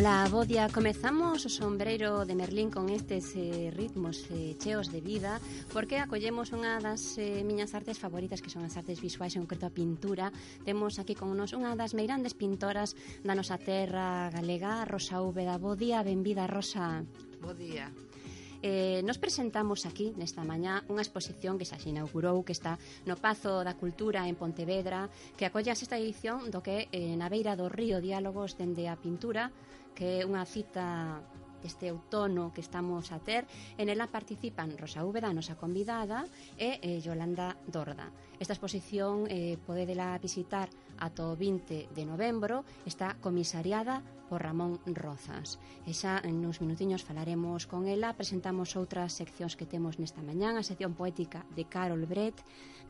Ola, bo día. Comezamos o sombreiro de Merlín con estes eh, ritmos eh, cheos de vida porque acollemos unha das eh, miñas artes favoritas que son as artes visuais, en concreto a pintura. Temos aquí con nos unha das meirandes pintoras da nosa terra galega, Rosa Úbeda. Bo día, benvida, Rosa. Bo día. Eh, nos presentamos aquí nesta mañá unha exposición que xa se inaugurou que está no Pazo da Cultura en Pontevedra que acolle a sexta edición do que eh, na beira do río Diálogos dende a pintura que é unha cita este outono que estamos a ter. En ela participan Rosa Úbeda, a nosa convidada e eh, Yolanda Dorda. Esta exposición eh, podedela visitar ato 20 de novembro. Está comisariada por Ramón Rozas. E xa en uns minutiños falaremos con ela. Presentamos outras seccións que temos nesta mañán a sección poética de Carol Brett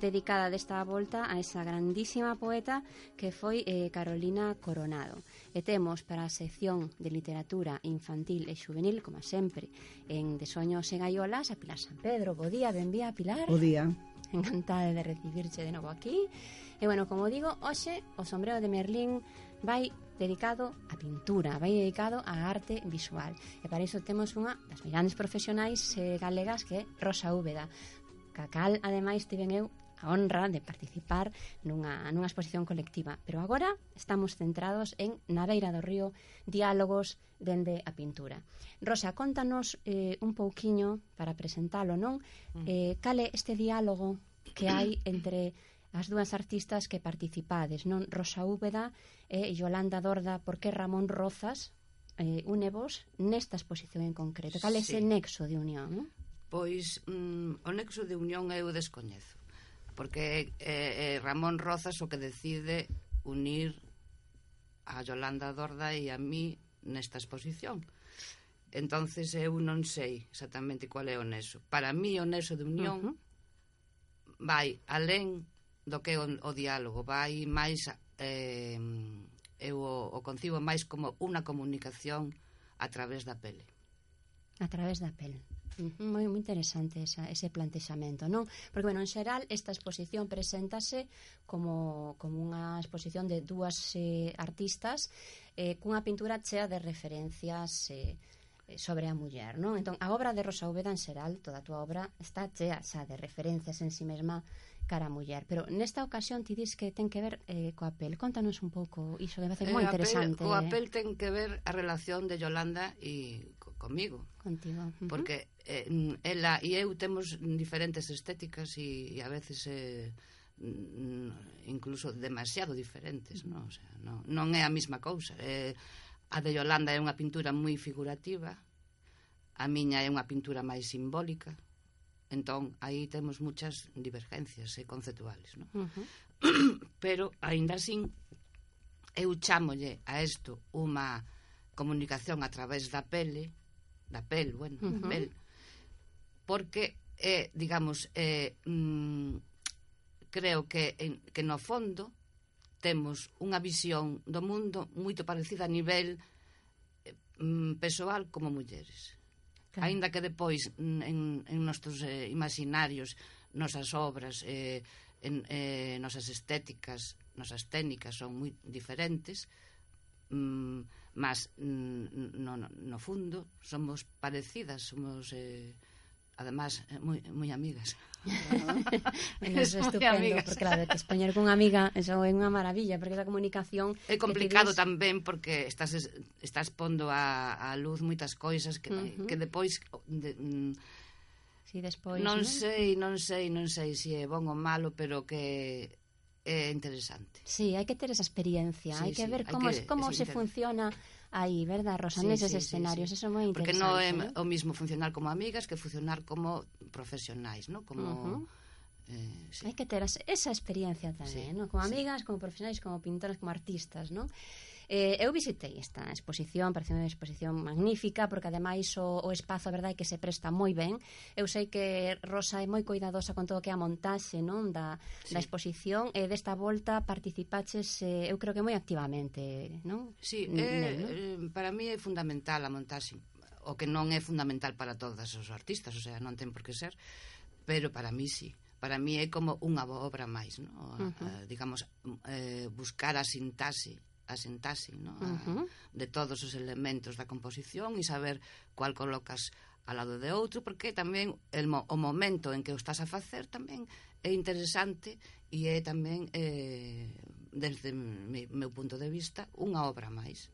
dedicada desta volta a esa grandísima poeta que foi eh, Carolina Coronado. E temos para a sección de literatura infantil e juvenil, como sempre, en De Soños e Gaiolas, a Pilar San Pedro. Bo día, benvía, Pilar. Bo día. Encantada de recibirche de novo aquí. E, bueno, como digo, hoxe o sombrero de Merlín vai dedicado á pintura, vai dedicado á arte visual. E para iso temos unha das grandes profesionais eh, galegas que é Rosa Úbeda, ca cal, ademais, tiven eu a honra de participar nunha, nunha exposición colectiva. Pero agora estamos centrados en Na beira do río, diálogos dende a pintura. Rosa, contanos eh, un pouquiño, para presentalo, non? Mm. Eh, cale este diálogo que hai entre as dúas artistas que participades, non? Rosa Úbeda e Yolanda Dorda, porque Ramón Rozas eh, une vos nesta exposición en concreto. Cal é sí. ese nexo de unión? Non? Pois mm, o nexo de unión eu descoñezo porque eh, eh, Ramón Rozas o que decide unir a Yolanda Dorda e a mí nesta exposición. Entonces eu non sei exactamente cual é o nexo. Para mí o nexo de unión uh -huh. vai alén do que o, o diálogo, vai máis eh, eu o, o concibo máis como unha comunicación a través da pele. A través da pele. Moi moi interesante esa, ese plantexamento, non? Porque, bueno, en xeral, esta exposición preséntase como, como unha exposición de dúas eh, artistas eh, cunha pintura chea de referencias eh, sobre a muller, non? Entón, a obra de Rosa Úbeda en xeral, toda a túa obra, está chea xa de referencias en si sí mesma cara a muller. Pero nesta ocasión ti dis que ten que ver eh, coa pel. Contanos un pouco iso que me parece eh, moi interesante. Apel, eh. o apel ten que ver a relación de Yolanda e comigo. Contigo. Uh -huh. Porque eh, ela e eu temos diferentes estéticas e, e a veces eh, incluso demasiado diferentes, non? O sea, non, non é a mesma cousa. Eh, a de Yolanda é unha pintura moi figurativa, a miña é unha pintura máis simbólica. Entón, aí temos muchas divergencias eh, conceptuales, non? Uh -huh. Pero, aínda así, eu chamolle a isto unha comunicación a través da pele da pel, bueno, uh -huh. pel. Porque, eh, digamos, eh, mm, creo que, en, que no fondo temos unha visión do mundo moito parecida a nivel eh, mm, pessoal como mulleres. Claro. Ainda que depois mm, en, en nostros eh, imaginarios, nosas obras, eh, en, eh, nosas estéticas, nosas técnicas son moi diferentes, mm, mas no, no, no fundo somos parecidas, somos eh, además eh, moi, moi amigas. bueno, eso é estupendo, amigas. porque claro, que expoñer con amiga eso é unha maravilla, porque esa comunicación é complicado tienes... tamén porque estás estás pondo a, a luz moitas cousas que, eh, uh -huh. que depois de, mm, Si despois, non, non sei, non sei, non sei se si é bon ou malo, pero que é interesante. Sí, hai que ter esa experiencia, sí, hai que sí, ver como que, como se funciona aí, verdad, Rosa, sí, neses sí, escenarios, sí, sí. eso é moi interesante. Porque non é ¿eh? o mismo funcionar como amigas que funcionar como profesionais, ¿no? Como uh -huh. Eh, sí. Hai que ter esa experiencia tamén, sí, ¿no? como amigas, sí. como profesionais, como pintoras, como artistas, ¿no? Eh, eu visitei esta exposición, parece unha exposición magnífica, porque ademais o, o espazo, a verdade, que se presta moi ben. Eu sei que Rosa é moi cuidadosa con todo o que é a montaxe non da, sí. da exposición, e desta volta participaches, eh, eu creo que moi activamente, non? Sí, eh, non? Eh, para mí é fundamental a montaxe, o que non é fundamental para todas os artistas, o sea, non ten por que ser, pero para mí sí para mí é como unha obra máis, no? uh -huh. eh, digamos, eh, buscar a sintaxe a no? a, uh -huh. de todos os elementos da composición e saber cual colocas ao lado de outro porque tamén el, o momento en que o estás a facer tamén é interesante e é tamén eh, desde mi, meu punto de vista unha obra máis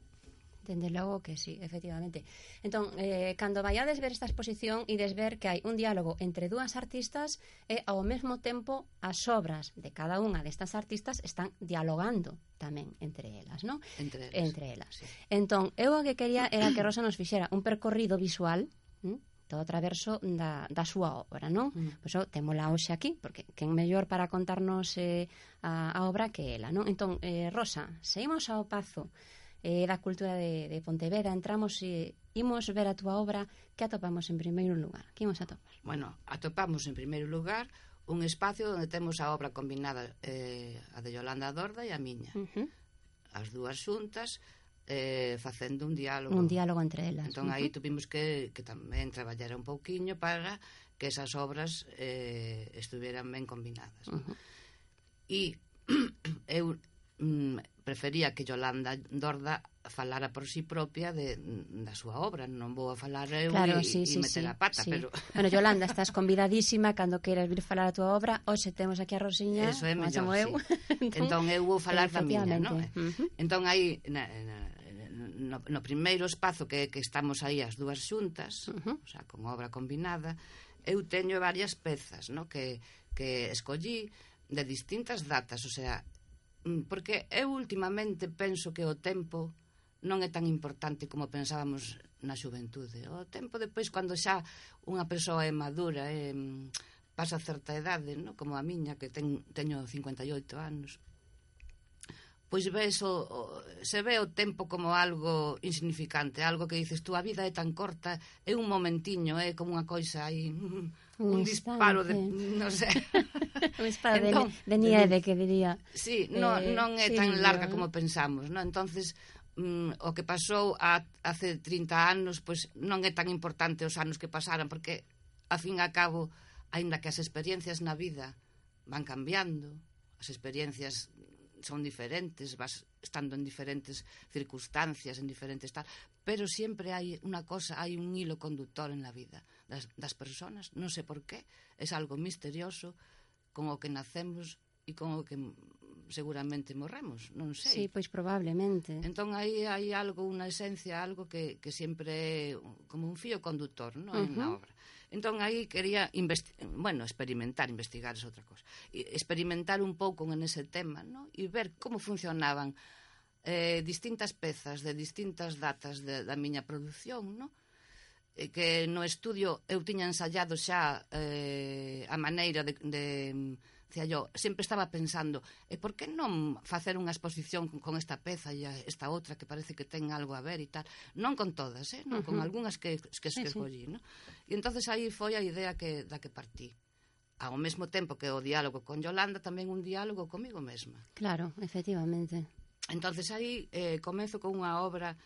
Dende logo que sí, efectivamente. Entón, eh, cando vaiades ver esta exposición e desver que hai un diálogo entre dúas artistas e ao mesmo tempo as obras de cada unha destas artistas están dialogando tamén entre elas, non? Entre elas. Entre elas. Sí. Entón, eu o que quería era que Rosa nos fixera un percorrido visual, ¿m? todo o traverso da, da súa obra, non? Mm. Pois pues, temola hoxe aquí, porque quen mellor para contarnos eh, a, a obra que ela, non? Entón, eh, Rosa, seguimos ao pazo eh, da cultura de, de Pontevedra. Entramos e imos ver a túa obra. Que atopamos en primeiro lugar? Que imos atopar? Bueno, atopamos en primeiro lugar un espacio onde temos a obra combinada eh, a de Yolanda Dorda e a miña. Uh -huh. As dúas xuntas eh, facendo un diálogo. Un diálogo entre elas. Entón, uh -huh. aí tuvimos que, que tamén traballar un pouquiño para que esas obras eh, estuvieran ben combinadas. Uh -huh. E eu mm, prefería que Yolanda Dorda falara por si sí propia de, da súa obra, non vou a falar eu claro, e, sí, e sí, meter sí, a pata, sí. pero... Bueno, Yolanda, estás convidadísima cando queiras vir falar a túa obra, hoxe temos aquí a Rosiña, Eso é mellor, eu. Sí. entón, entón eu vou falar da miña, non? Uh -huh. Entón, aí, na, na, no, no primeiro espazo que, que estamos aí as dúas xuntas, uh -huh. o sea, con obra combinada, eu teño varias pezas, no? que, que escollí de distintas datas, o sea, Mm, porque eu últimamente penso que o tempo non é tan importante como pensábamos na xuventude. O tempo depois cando xa unha persoa é madura, é, mm, pasa certa edade, no? como a miña que ten, teño 58 anos, pois ves o, o, se ve o tempo como algo insignificante, algo que dices tú, a vida é tan corta, é un momentiño, é como unha coisa aí mm, un, un disparo de, non sei. un disparo entón, de, de nieve que diría. Sí, non, eh, non é sí, tan larga como pensamos, non? Entonces, mm, o que pasou a, hace 30 anos, pois non é tan importante os anos que pasaran, porque a fin e a cabo, aínda que as experiencias na vida van cambiando, as experiencias son diferentes, vas estando en diferentes circunstancias, en diferentes tal, pero siempre hai unha cosa, hai un hilo conductor en la vida das, das personas, non sei por qué, é algo misterioso con o que nacemos e con o que seguramente morremos, non sei. Sí, pois probablemente. Entón aí hai algo, unha esencia, algo que, que sempre é como un fío conductor non? Uh -huh. na obra. Entón aí quería, bueno, experimentar, investigar é outra cosa, experimentar un pouco en ese tema non? e ver como funcionaban eh, distintas pezas de distintas datas de, da miña produción, non? E que no estudio eu tiña ensayado xa eh, a maneira de, de Dicía yo, sempre estaba pensando, e por que non facer unha exposición con esta peza e esta outra que parece que ten algo a ver e tal? Non con todas, eh? non uh -huh. con algunhas que, que escollí. Sí, sí. No? E entonces aí foi a idea que, da que partí ao mesmo tempo que o diálogo con Yolanda, tamén un diálogo comigo mesma. Claro, efectivamente. Entonces aí eh, comezo con unha obra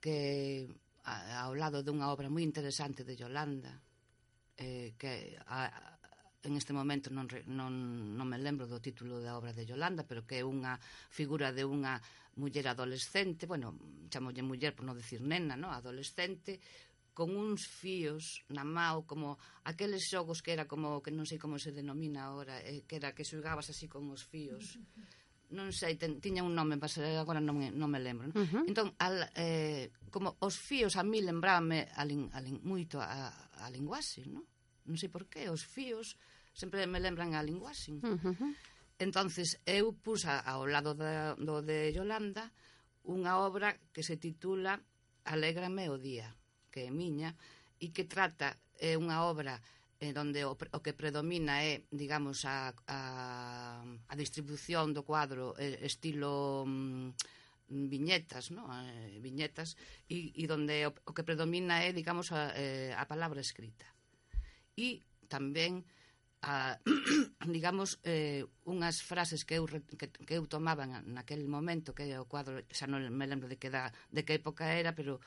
que a, ao lado dunha obra moi interesante de Yolanda eh, que a, en este momento non, non, non me lembro do título da obra de Yolanda, pero que é unha figura de unha muller adolescente, bueno, chamolle muller por non decir nena, no? adolescente, con uns fíos na mao como aqueles xogos que era como que non sei como se denomina agora, eh, que era que xogabas así con os fíos. non sei, ten, tiña un nome, mas agora non, me, non me lembro. Non? Uh -huh. Entón, al, eh, como os fíos a mí lembrame a, lin, a lin, moito a, a linguaxe, non? Non sei por qué, os fíos sempre me lembran a linguaxe. Uh -huh. Entonces, eu pus ao lado da, do de Yolanda unha obra que se titula Alégrame o día, que é miña, e que trata é unha obra eh, onde o, o que predomina é, digamos, a, a, a distribución do cuadro eh, estilo mm, viñetas, no? eh, viñetas, e, e donde o, o que predomina é, digamos, a, eh, a palabra escrita. E tamén a, digamos, eh, unhas frases que eu, que, que eu tomaba naquel momento, que o cuadro, xa non me lembro de que, da, de que época era, pero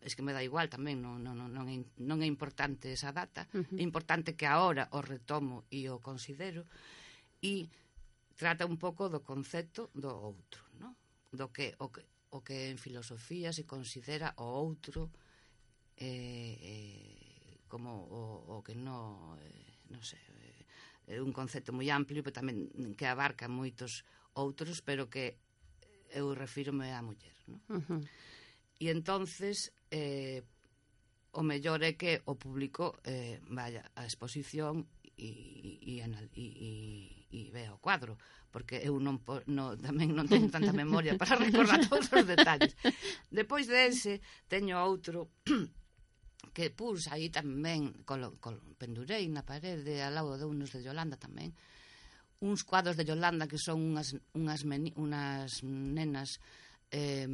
es que me dá igual tamén, non, non, non, é, non é importante esa data, uh -huh. é importante que agora o retomo e o considero, e trata un pouco do concepto do outro, no? do que o, que o que en filosofía se considera o outro eh, eh, como o, o que no, eh, non sei, eh, un concepto moi amplio, pero tamén que abarca moitos outros, pero que eu refírome á muller, non? Uh -huh E entonces eh, o mellor é que o público eh, vaya á exposición e, e, e, e vea o cuadro porque eu non, no, tamén non teño tanta memoria para recordar todos os detalles. Depois dese teño outro que pus aí tamén colo, colo, pendurei na parede ao lado de unos de Yolanda tamén uns cuadros de Yolanda que son unhas, unhas, meni, unhas nenas eh,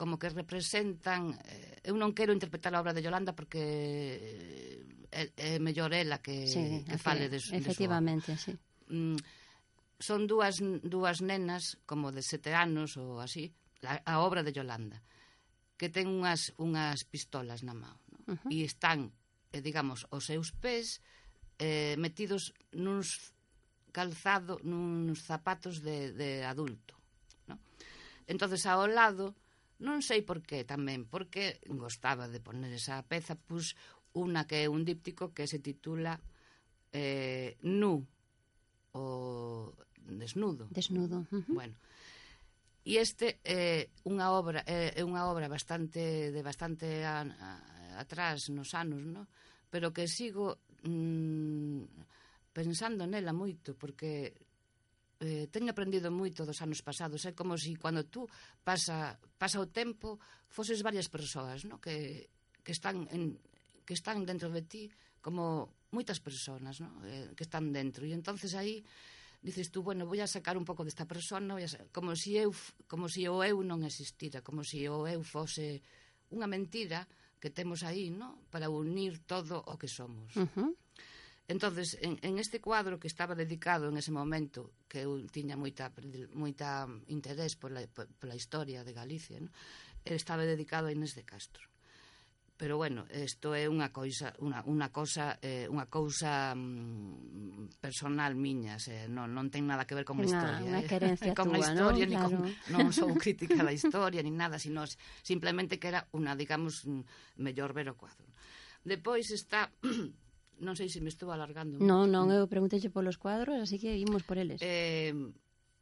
como que representan eh, eu non quero interpretar a obra de Yolanda porque eh, é, é mellor ela que, sí, que fale de, de efectivamente, de sí. Mm, son dúas, dúas nenas como de sete anos ou así la, a obra de Yolanda que ten unhas, unhas pistolas na mão no? uh -huh. e están, eh, digamos, os seus pés eh, metidos nuns calzado, nuns zapatos de, de adulto no? entonces ao lado Non sei por qué tamén, porque gostaba de poner esa peza, pus unha que é un díptico que se titula eh, Nu, o desnudo. Desnudo. Uh -huh. Bueno, e este é eh, unha obra eh, é eh, unha obra bastante de bastante a, a, atrás nos anos, no? Pero que sigo mm, pensando nela moito porque eh, teño aprendido moito dos anos pasados, é eh? como se si cando tú pasa, pasa o tempo foses varias persoas, no? que, que están en, que están dentro de ti como moitas persoas, no? eh, que están dentro e entonces aí dices tú, bueno, voy a sacar un pouco desta persona, voy a sacar, como si eu como si o eu non existira, como si o eu fose unha mentira que temos aí, no? Para unir todo o que somos. Uh -huh. Entonces, en, en este cuadro que estaba dedicado en ese momento, que eu tiña moita, moita interés pola, pola historia de Galicia, ¿no? estaba dedicado a Inés de Castro. Pero bueno, isto é unha cousa, unha, unha cosa, eh, unha cousa mm, personal miña, se, non, non ten nada que ver con a historia. Unha eh? con túa, a historia, non? Ni claro. con, non sou crítica da historia, ni nada, sino simplemente que era unha, digamos, mm, mellor ver o cuadro. Depois está non sei se me estou alargando. Non, non, eu pregunteche polos cuadros, así que imos por eles. Eh,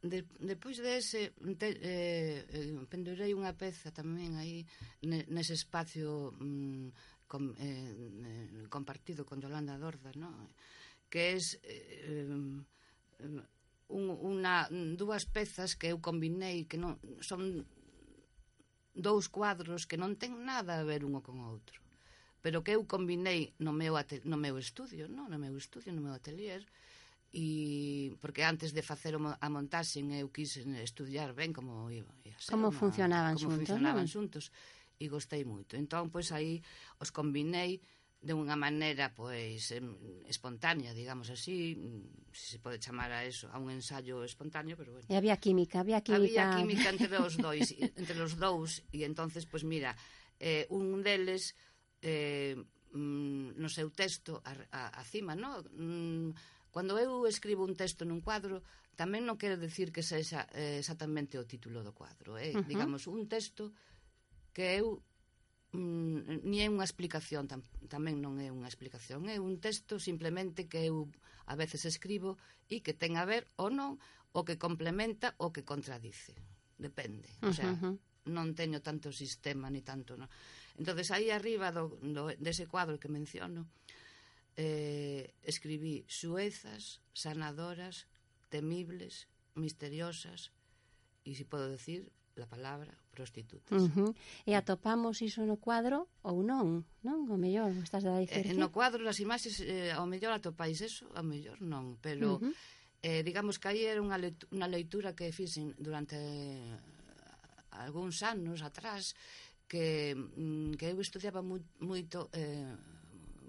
de, depois dese te, eh, eh, pendurei unha peza tamén aí nese espacio mm, com, eh, eh, compartido con Yolanda Dorda, no? que é eh, un, una, dúas pezas que eu combinei que non son dous cuadros que non ten nada a ver unho con outro pero que eu combinei no meu, no meu estudio, no, no meu estudio, no meu atelier, e porque antes de facer a montaxe eu quis estudiar ben como iba, ia ser como una, funcionaban como xuntos, funcionaban non? xuntos e gostei moito. Entón, pois aí os combinei de unha maneira pois espontánea, digamos así, se se pode chamar a eso, a un ensaio espontáneo, pero bueno. E había química, había química. Había química entre os dois, entre os dous, e entonces pois mira, eh, un deles eh, mm, no seu texto a, a, a cima, no? Mm, cando eu escribo un texto nun cuadro, tamén non quero decir que sexa eh, exactamente o título do cuadro, eh? Uh -huh. Digamos, un texto que eu mm, ni é unha explicación tam, tamén non é unha explicación é un texto simplemente que eu a veces escribo e que ten a ver ou non o que complementa o que contradice depende, uh -huh. o sea, uh -huh non teño tanto sistema ni tanto non. entonces aí arriba do, do, dese cuadro que menciono eh, escribí suezas, sanadoras temibles, misteriosas e se podo decir la palabra prostitutas. Uh -huh. E atopamos iso no cuadro ou non, non? O mellor, estás a eh, dicir. Eh, no cuadro, nas imaxes, eh, ao mellor atopáis eso, ao mellor non, pero uh -huh. eh, digamos que aí era unha, leitura, unha leitura que fixen durante algúns anos atrás que, mm, que eu estudiaba moito eh,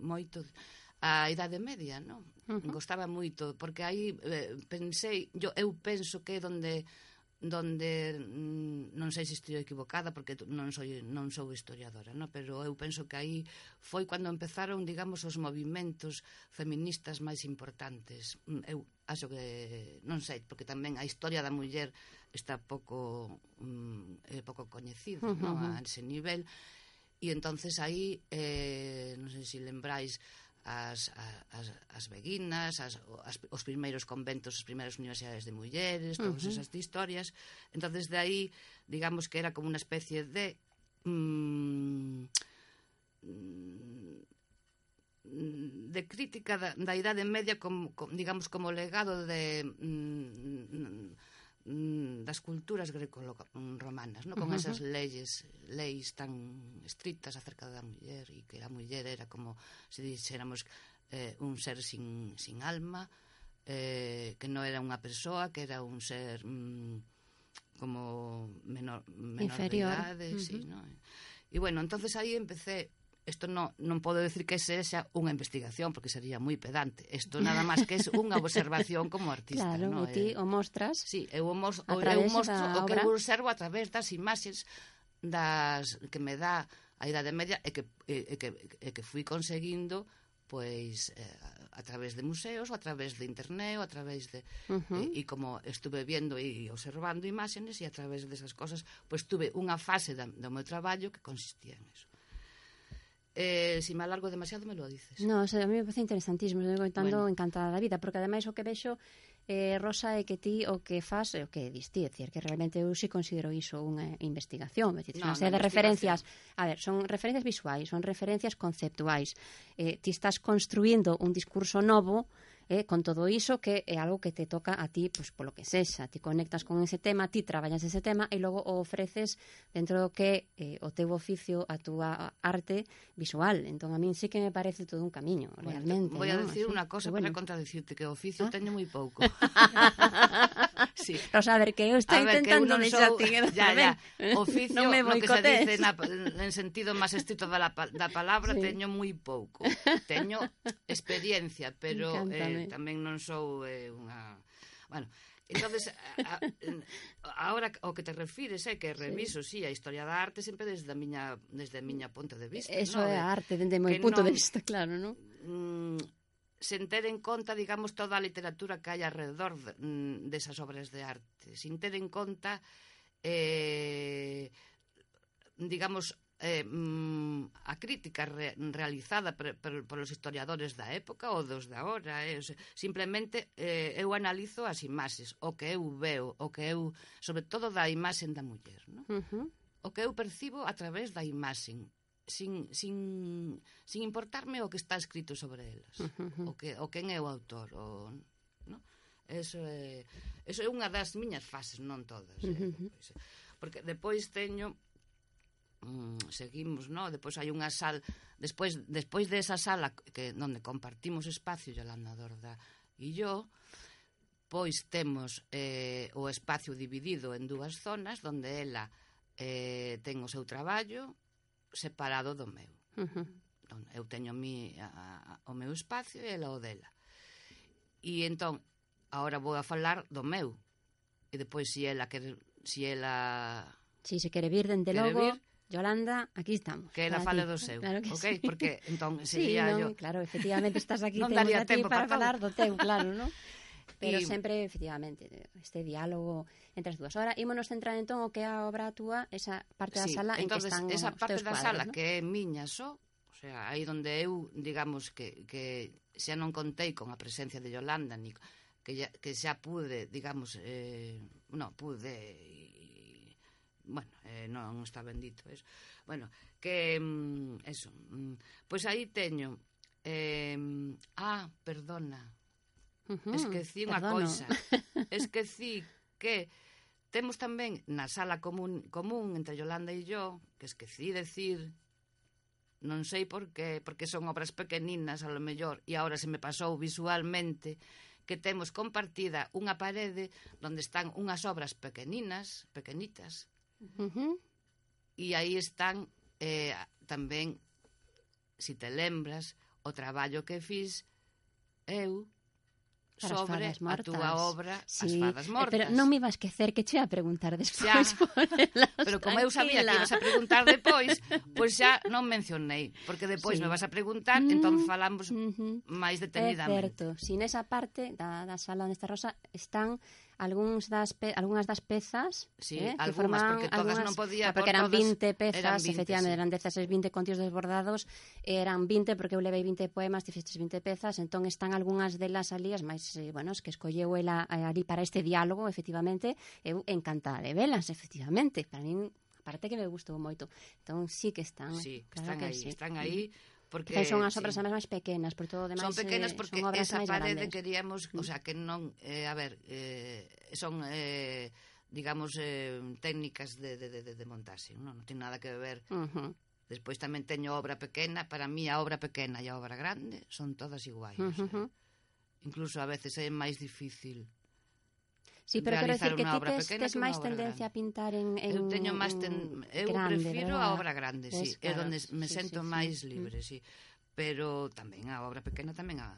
moito a Idade Media, non? Uh -huh. Gostaba moito, porque aí eh, pensei, yo, eu penso que é donde donde mm, non sei se estou equivocada porque non sou non sou historiadora, no, pero eu penso que aí foi cando empezaron, digamos, os movimentos feministas máis importantes. Mm, eu acho que non sei, porque tamén a historia da muller está pouco mm, eh, pouco coñecido, uh -huh. no, a ese nivel. E entonces aí eh, non sei se si lembráis as, as, as beguinas, as, as, os primeiros conventos, as primeiras universidades de mulleres, todas uh -huh. esas historias. entonces de aí, digamos que era como unha especie de... Mm, de crítica da, da Idade Media como, como digamos como legado de mm, mm, das culturas greco-romanas, no? con uh -huh. esas leyes, leis tan estrictas acerca da muller e que a muller era como se dixéramos eh, un ser sin, sin alma, eh, que non era unha persoa, que era un ser mm, como menor, menor Inferior. de idade, uh -huh. sí, ¿no? E bueno, entonces aí empecé isto non, non podo decir que sexa unha investigación, porque sería moi pedante. Isto nada máis que é unha observación como artista. Claro, no? ti eh, o mostras. Sí, eu, o, mos, eu mostro o que eu observo a través das imaxes das que me dá a Idade Media e que, e, e que, e que fui conseguindo pois eh, a través de museos, a través de internet, a través de uh eh, -huh. e, e como estuve vendo e observando imágenes e a través desas cosas, pois tuve unha fase da, do meu traballo que consistía en eso. Eh, si me alargo demasiado me lo dices. No, o sea, a mí me parece interesantísimo, estou contando bueno. encantada da vida, porque ademais o que vexo eh, Rosa é que ti o que fas é o que distí, é dicir, que realmente eu si considero iso unha investigación, é dicir, no, sea, de referencias, a ver, son referencias visuais, son referencias conceptuais. Eh, ti estás construindo un discurso novo eh, con todo iso que é algo que te toca a ti, pois polo que sexa, ti conectas con ese tema, ti traballas ese tema e logo o ofreces dentro do que eh, o teu oficio, a túa arte visual. Entón a min sí que me parece todo un camiño, bueno, realmente. Voy a decir unha una cosa bueno. para contradicirte que o oficio ¿Ah? teño moi pouco. sí. Pero a ver, que eu estou intentando deixar ti. Ya, ya. Oficio, no me boicotes. que se dice na, en sentido máis estrito da, la, da palabra, sí. teño moi pouco. Teño experiencia, pero... Encántame. Eh, tamén non sou eh, unha... Bueno, entonces a, a, ahora o que te refires eh, é que reviso, sí. sí, a historia da arte sempre desde a miña desde a miña punto de vista, Eso no? é a arte dende o meu punto non, de vista, claro, non? Mm, sen ter en conta, digamos, toda a literatura que hai alrededor mm, desas de, obras de arte, sin ter en conta eh, digamos eh, mm, a crítica re, realizada per, por os historiadores da época ou dos da hora eh, simplemente eh, eu analizo as imaxes o que eu veo o que eu sobre todo da imaxen da muller no? uh -huh. o que eu percibo a través da imaxen sin, sin, sin importarme o que está escrito sobre elas uh -huh. o, que, o quen é o autor o, no? Eso é, eso é unha das miñas fases, non todas. Eh? Uh pois, eh, -huh. Porque depois teño mm, seguimos, no? Depois hai unha sal, despois despois desa esa sala que onde compartimos espacio Yolanda Dorda e yo, pois temos eh, o espacio dividido en dúas zonas onde ela eh, ten o seu traballo separado do meu. Uh -huh. Eu teño mi, a, a, o meu espacio e ela o dela. E entón, agora vou a falar do meu. E depois, se ela quer, se ela Si se quere vir dende quere logo, vir, Yolanda, aquí estamos. Que era fala do seu, claro que ok? Sí. Porque entón sería sí, non, yo... claro, efectivamente estás aquí, non daría tempo para, para falar do teu, claro, non? Pero y... sempre, efectivamente, este diálogo entre as dúas. Ahora, ímonos centrar entón o que é a obra túa, esa parte da sí, sala entonces, en que están esa parte da cuadros, sala ¿no? que é miña só, o sea, aí onde eu, digamos, que, que xa non contei con a presencia de Yolanda, ni, que, ya, que xa pude, digamos, eh, non, pude bueno, eh, non está bendito eso. Bueno, que mm, eso. Mm, pois aí teño eh, ah, perdona. Uh -huh, Esqueci unha coisa. Esqueci que temos tamén na sala común, común entre Yolanda e yo, que esqueci decir non sei por qué, porque son obras pequeninas a lo mellor, e agora se me pasou visualmente que temos compartida unha parede onde están unhas obras pequeninas, pequenitas, Uh -huh. E aí están eh, tamén, se si te lembras, o traballo que fiz eu Para sobre as a túa obra sí. As fadas eh, mortas. Pero non me iba a esquecer que che a preguntar despois. Xa, pero como eu sabía que ibas a preguntar depois, pois pues xa non mencionei, porque depois sí. me vas a preguntar, mm, entón mm-hmm. falamos mm -hmm. máis detenidamente. É certo, si nesa parte da, da sala onde está Rosa están algúns das pe, algunhas das pezas sí, eh, algúnas, que formaban, porque todas algunhas, non podía ah, porque eran todas, 20 pezas, eran 20, efectivamente, sí. eran dezases 20 contios desbordados, eran 20 porque eu levei 20 poemas, ti fixes 20 pezas, entón están algunhas delas ali, as máis, eh, bueno, as que escolleu ela eh, ali para este diálogo, efectivamente, eu encantada de velas, efectivamente, para min aparte que me gustou moito. Entón, sí que están. Sí, claro están que aí, sí. están aí. Mm porque Quizás son as obras sí. máis pequenas, por todo o demais. Son pequenas porque son obras esa parede grandes. queríamos, o sea, que non eh, a ver, eh, son eh, digamos eh, técnicas de de de de montaxe, non, non ten nada que ver. Uh -huh. Despois tamén teño obra pequena, para mí a obra pequena e a obra grande son todas iguais. Uh -huh. eh. Incluso a veces é máis difícil Sí, pero quero decir que ti tes, tes máis tendencia grande. a pintar en, en Eu teño máis ten... eu grande, prefiro ¿verdad? a obra grande, pues, sí, claro, é onde me sí, sento sí, máis sí. libre, mm. sí. Pero tamén a obra pequena tamén a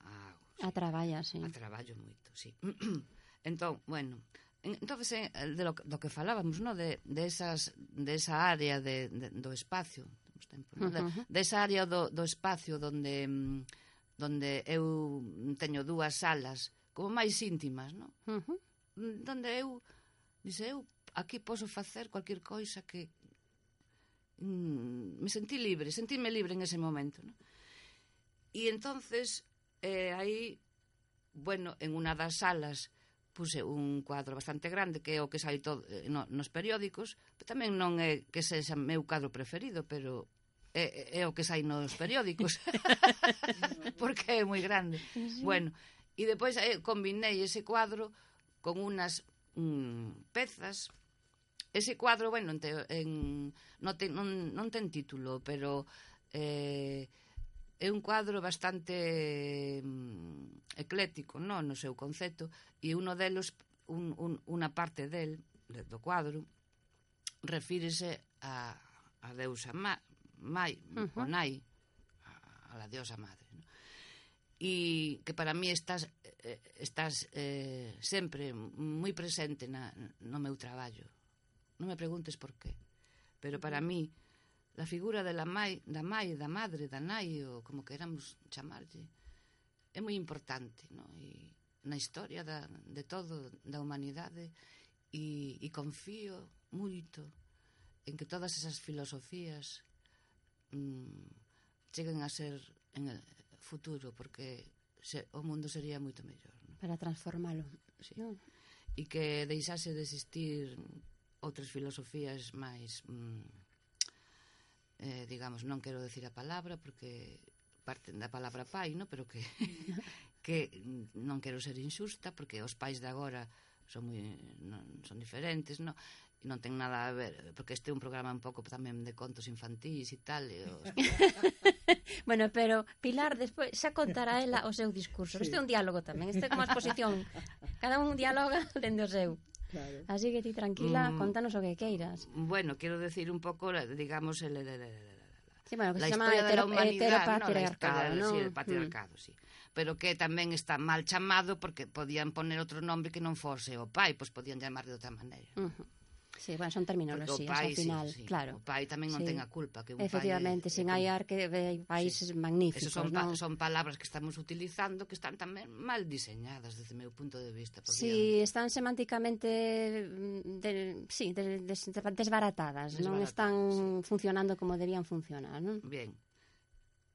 a, sí, a traballa, sí. A traballo moito, sí. entón, bueno, entonces eh, de lo, do que falábamos, no, de de esas de esa área de, de do espacio, temos tempo, no? de, uh -huh. de esa área do do espacio onde mm, onde eu teño dúas salas como máis íntimas, non? Uh -huh. Donde eu, dice eu, aquí posso facer cualquier coisa que mm, me sentí libre, sentíme libre en ese momento, non? E entonces eh, aí, bueno, en unha das salas puse un cuadro bastante grande que é o que sai todo, eh, no, nos periódicos, pero tamén non é que sexa meu cadro preferido, pero é, é o que sai nos periódicos porque é moi grande. Sí. Bueno, E depois eh, combinei ese cuadro con unas mm, pezas. Ese cuadro, bueno, te, en, non, ten, non, non ten título, pero eh, é un cuadro bastante mm, eclético, non, no seu concepto, e uno delos un, un, unha parte del do cuadro refírese a, a deusa ma, mai, uh -huh. o nai, a, a la diosa madre e que para mí estás eh, estás eh, sempre moi presente na, no meu traballo. Non me preguntes por qué, pero para mí la figura de la mai, da mai, da madre, da nai, ou como queramos chamarlle, é moi importante, no? E na historia da, de todo da humanidade e, e confío moito en que todas esas filosofías mm, cheguen a ser en, el, futuro, porque se, o mundo sería moito mellor. ¿no? Para transformalo. Sí. ¿no? E que deixase de existir outras filosofías máis... Mm, eh, digamos, non quero decir a palabra, porque parten da palabra pai, no? pero que, que non quero ser injusta, porque os pais de agora son moi non, son diferentes, no? e non ten nada a ver, porque este é un programa un pouco tamén de contos infantís e tal. E os... bueno, pero Pilar despois xa contará ela o seu discurso. Sí. Este é un diálogo tamén, este é como a exposición. Cada un dialoga dende o seu. Claro. Así que ti tranquila, mm, contanos o que queiras. Bueno, quero decir un pouco, digamos, el, el, el, el Sí, bueno, que la se llama hetero, heteropatriarcado, ¿no? La historia, ¿no? Sí, el patriarcado, mm. sí. Pero que tamén está mal chamado porque podían poner outro nombre que non fose o pai, pois pues podían chamar de outra maneira. Uh -huh. Sí, bueno, son terminoloxías pai, ao final, sí, sí. claro. O pai tamén non sí. ten a culpa que un Efectivamente, pai sin hai ar que hai países sí. magníficos, son, non? Pa, son palabras que estamos utilizando que están tamén mal diseñadas desde o meu punto de vista, porque Sí, están semánticamente mm, de, sí, de, des, desbaratadas, desbaratadas, non están sí. funcionando como debían funcionar, non? Bien.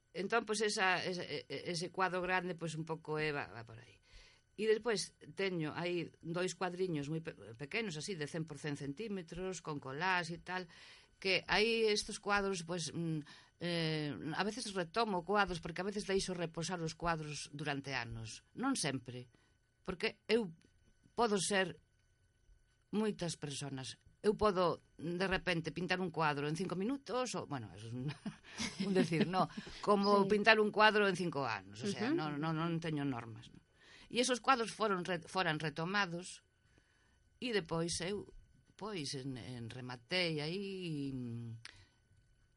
Entón, pois, pues, esa, ese, ese cuadro grande, pois, pues, un pouco é, va, va por aí. E despois teño aí dois cuadriños moi pe pequenos, así de 100% centímetros, con colás e tal, que aí estes cuadros, pois, mm, eh, a veces retomo cuadros, porque a veces deixo reposar os cuadros durante anos. Non sempre, porque eu podo ser moitas personas. Eu podo, de repente, pintar un cuadro en cinco minutos, ou, bueno, eso un, un decir, no, como sí. pintar un cuadro en cinco anos, o sea, uh -huh. non, non, non teño normas. No. E esos cuadros foron foran retomados e depois eu pois en, en rematei aí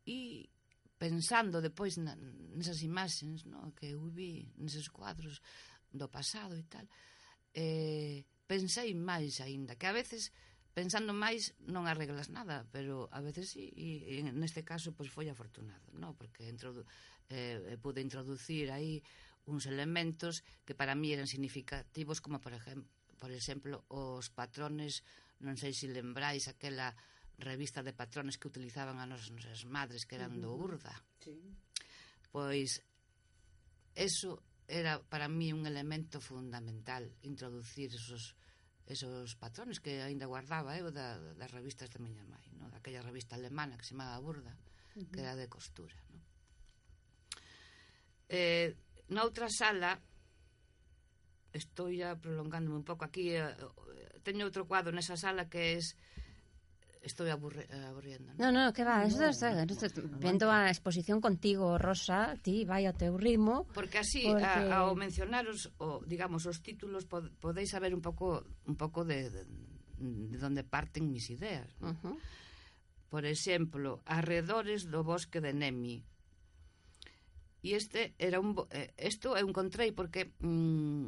e pensando depois na, nesas imaxes no, que eu vi neses cuadros do pasado e tal eh, pensei máis aínda que a veces pensando máis non arreglas nada pero a veces sí e, e neste caso pois foi afortunado no? porque introdu, eh, pude introducir aí uns elementos que para mí eran significativos como por exemplo por exemplo, os patrones, non sei se lembráis aquela revista de patrones que utilizaban a nosas madres que eran uh -huh. do Urda. Sí. Pois eso era para mí un elemento fundamental introducir esos esos patrones que aínda guardaba eu da, das revistas da miña mãe, no? daquella revista alemana que se chamaba Burda, uh -huh. que era de costura, no? Eh, noutra sala estou ya prolongándome un pouco aquí eh, eh, teño outro cuadro nesa sala que es estou aburre, eh, aburriendo. Non, non, no, que va, no, eso, eso, eso, vendo a exposición contigo, Rosa, ti vai ao teu ritmo. Porque así porque... A, ao mencionaros o digamos os títulos pod, podeis saber un pouco un pouco de, de, de onde parten mis ideas, ¿no? uh -huh. Por exemplo, Arredores do bosque de Nemi, E este era un isto eh, é un contrei porque mm,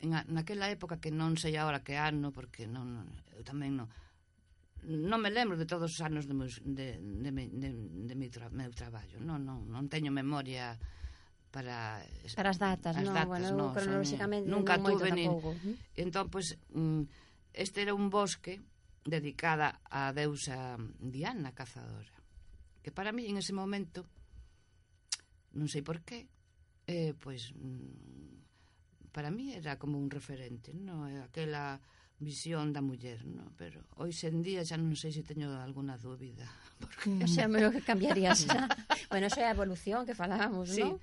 en a, naquela época que non sei agora que ano porque non, non eu tamén non non me lembro de todos os anos de meus, de, de, de, de, de tra, meu traballo. Non, non, non teño memoria para para as datas, as no, datas, bueno, no, cronolóxicamente nunca tuve nin. Entón, pois pues, mm, este era un bosque dedicada á deusa Diana cazadora, que para mí en ese momento non sei por qué, eh, pois mm, para mí era como un referente, no? aquela visión da muller, no? pero hoxe en día xa non sei se teño alguna dúbida. Porque... Mm. O sea, me que cambiarías xa. bueno, esa é a evolución que falábamos, sí. non?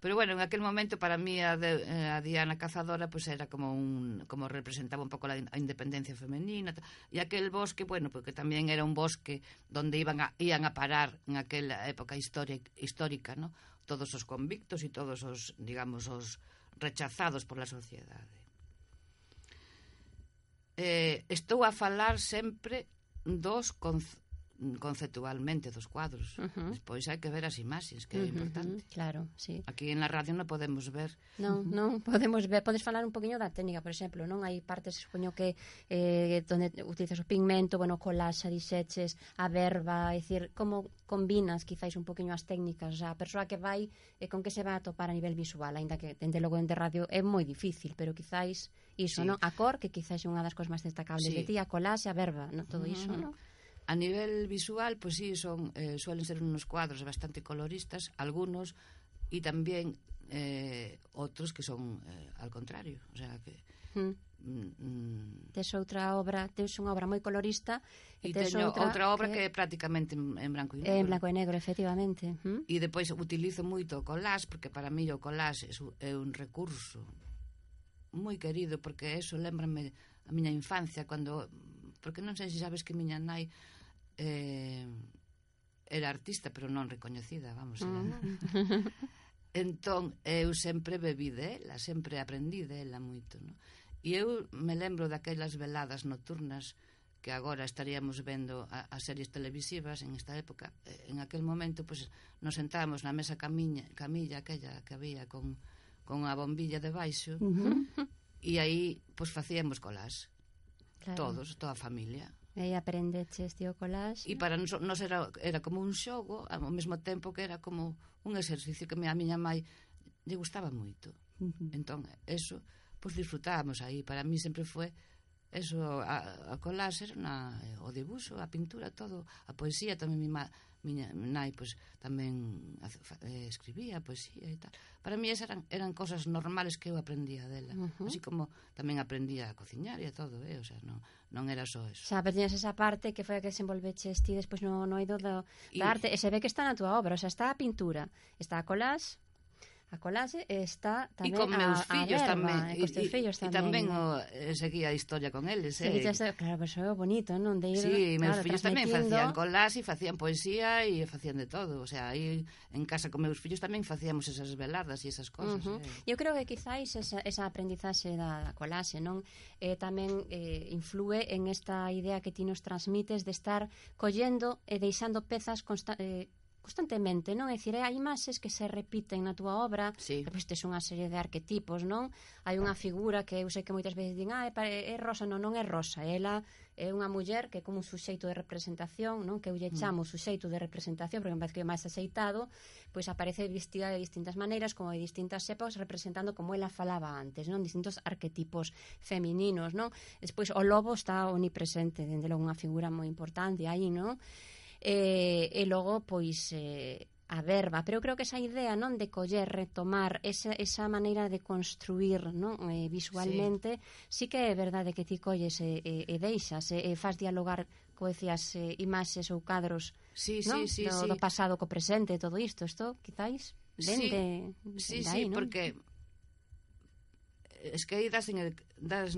Pero bueno, en aquel momento para mí a, de, eh, a Diana Cazadora pues era como un como representaba un pouco la, a independencia femenina e aquel bosque, bueno, porque tamén era un bosque donde iban a, iban a parar en aquela época histórica, histórica, ¿no? todos os convictos e todos os, digamos, os rechazados pola sociedade. Eh, estou a falar sempre dos conceptualmente dos cuadros. Uh -huh. Despois hai que ver as imaxes, que é uh -huh. importante. Claro, sí. Aquí en la radio non podemos ver. Non, non podemos ver. Podes falar un poquinho da técnica, por exemplo, non? Hai partes, supoño que eh, donde utilizas o pigmento, bueno, colaxa, diseches, a verba, é dicir, como combinas quizáis un poquinho as técnicas, o sea, a persoa que vai eh, con que se va a topar a nivel visual, aínda que dende logo de radio é moi difícil, pero quizáis iso, sí. non? A cor, que quizáis é unha das cousas máis destacables sí. de ti, a colaxe, a verba, non? Todo iso, uh -huh. non? A nivel visual, pues sí, son, eh, suelen ser unos cuadros bastante coloristas, algunos, y tamén eh, outros que son eh, al contrario, o sea que hmm. mm. Mm, tes outra obra, tes unha obra moi colorista e tes teño outra, outra obra que, que é prácticamente en, en branco e negro. En branco e negro, efectivamente. Mm? E depois utilizo moito o collage porque para mí o collage é un recurso moi querido porque eso lembrame a miña infancia cando porque non sei se sabes que miña nai eh, era artista, pero non recoñecida, vamos. Era. Mm. Ah. entón, eu sempre bebí dela, sempre aprendí dela moito, No? E eu me lembro daquelas veladas nocturnas que agora estaríamos vendo as series televisivas en esta época. Eh, en aquel momento, pues, nos sentábamos na mesa camiña, camilla aquella que había con, con a bombilla de baixo uh -huh. e aí, pues, facíamos colas. Claro. Todos, toda a familia. E aprendeches de o collage. E para nos, nos era, era como un xogo, ao mesmo tempo que era como un exercicio que a miña mãe lle gustaba moito. Uh -huh. Entón, eso, pois pues, disfrutábamos aí. Para mí sempre foi Eso, a, a colás era na, o debuxo, a pintura, todo, a poesía tamén mi, ma, miña nai pois, tamén eh, escribía poesía e tal. Para mí esas eran, eran cosas normales que eu aprendía dela. Uh -huh. Así como tamén aprendía a cociñar e todo, eh? o sea, non, non era só eso. Xa, pero tiñas esa parte que foi a que desenvolveches ti despois no, no ido da, da arte, e se ve que está na túa obra, o sea, está a pintura, está a colás, a colaxe e está tamén e con meus a, fillos a verba, tamén e cos teus fillos tamén. E tamén eh. o, eh, seguía a historia con eles, sí, eh. Sí, claro, pero é bonito, non? De ir, sí, claro, meus fillos tamén facían colaxe, facían poesía e facían de todo, o sea, aí en casa con meus fillos tamén facíamos esas veladas e esas cosas. Uh -huh. eh. Eu creo que quizáis esa, esa aprendizaxe da, da colaxe, non? Eh, tamén eh, influe en esta idea que ti nos transmites de estar collendo e deixando pezas consta eh, constantemente, non? É dicir, hai imaxes que se repiten na túa obra, sí. repites unha serie de arquetipos, non? Hai unha ah. figura que eu sei que moitas veces din, ah, é, é rosa, non, non é rosa, ela é unha muller que é como un suxeito de representación, non? Que eu lle mm. chamo suxeito de representación, porque me parece que é máis axeitado, pois aparece vestida de distintas maneiras, como de distintas épocas, representando como ela falaba antes, non? Distintos arquetipos femininos, non? Despois o lobo está omnipresente, dende logo unha figura moi importante aí, non? eh, e logo pois eh, a verba, pero eu creo que esa idea non de coller, retomar esa, esa maneira de construir non eh, visualmente, sí. sí que é verdade que ti colles e, e, e deixas eh, e, e faz dialogar co decías eh, imaxes ou cadros sí, non? Sí, sí, do, sí. do pasado co presente, todo isto, isto quizáis vende, sí, de, sí, de aí, sí, non? porque es que aí das, en el, das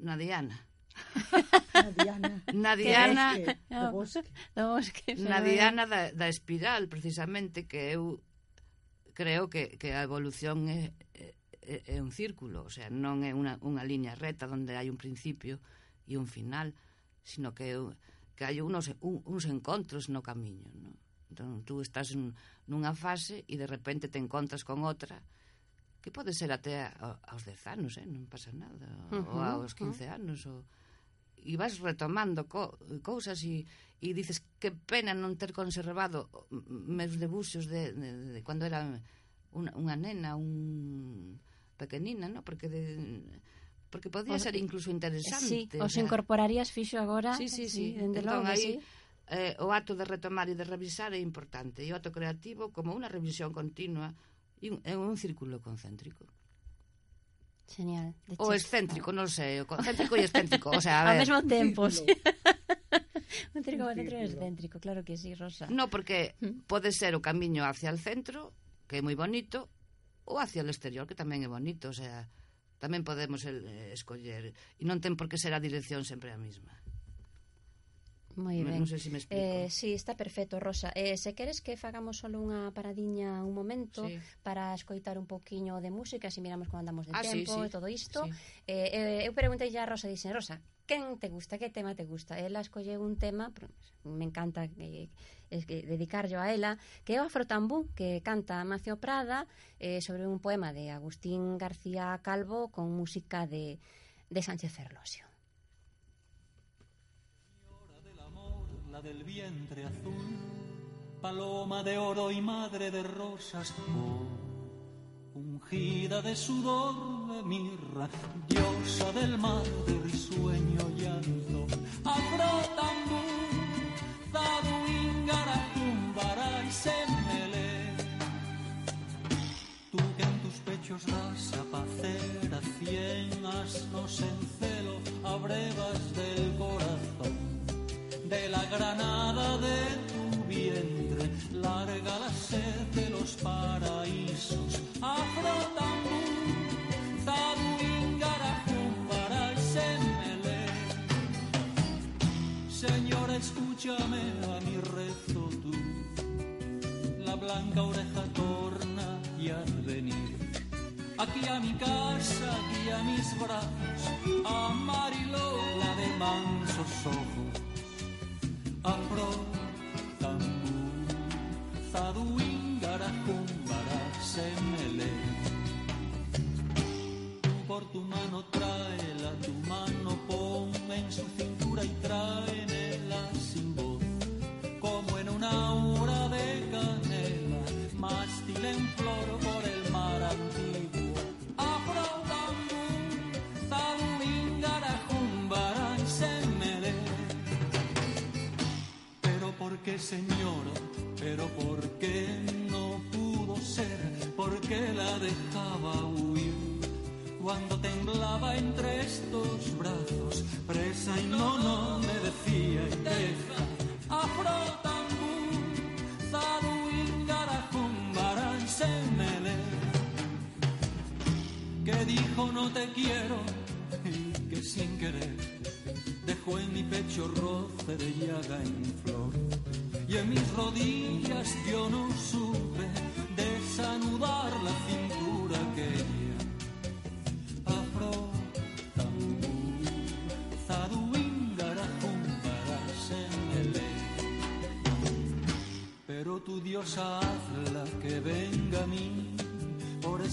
na Diana Nadiana. Nadiana. Do bosque. Do bosque. Nadiana da, da espiral, precisamente, que eu creo que, que a evolución é, é, é un círculo, o sea, non é unha, unha liña reta onde hai un principio e un final, sino que, que hai unos, un, uns encontros no camiño, non? Entón, tú estás un, nunha fase e de repente te encontras con outra que pode ser até a, aos 10 anos, eh? non pasa nada, uh -huh, ou aos 15 uh -huh. anos, ou e vas retomando co, cousas e, e dices que pena non ter conservado meus debuxos de, de, de, de cando era unha, unha nena, un pequenina, no? porque de, porque podía os, ser incluso interesante. Sí, os incorporarías fixo agora. Sí, sí, sí. sí dende entón, logo, aí, sí. Eh, o acto de retomar e de revisar é importante. E o acto creativo como unha revisión continua e un, é un círculo concéntrico. Genial. O excéntrico, non sei, o concéntrico e excéntrico, o sea, a ver. Ao mesmo tempo, sí. un círculo concéntrico e excéntrico, claro que sí, Rosa. No, porque mm. pode ser o camiño hacia el centro, que é moi bonito, ou hacia el exterior, que tamén é bonito, o sea, tamén podemos el, eh, escoller e non ten por que ser a dirección sempre a mesma. Moi ben. Non sei se me explico. Eh, sí, está perfecto, Rosa. Eh, se queres que fagamos solo unha paradiña un momento sí. para escoitar un poquiño de música, se miramos como andamos de ah, tempo sí, sí. e todo isto. Sí. Eh, eh, eu preguntei a Rosa, dixen, Rosa, quen te gusta, que tema te gusta. Ela escolle un tema, me encanta que, es que dedicarlo a ela, que é o Afrotambú, que canta Macio Prada eh, sobre un poema de Agustín García Calvo con música de, de Sánchez Ferlosio. Del vientre azul, paloma de oro y madre de rosas, oh, ungida de sudor de mirra, diosa del mar de risueño llanto, so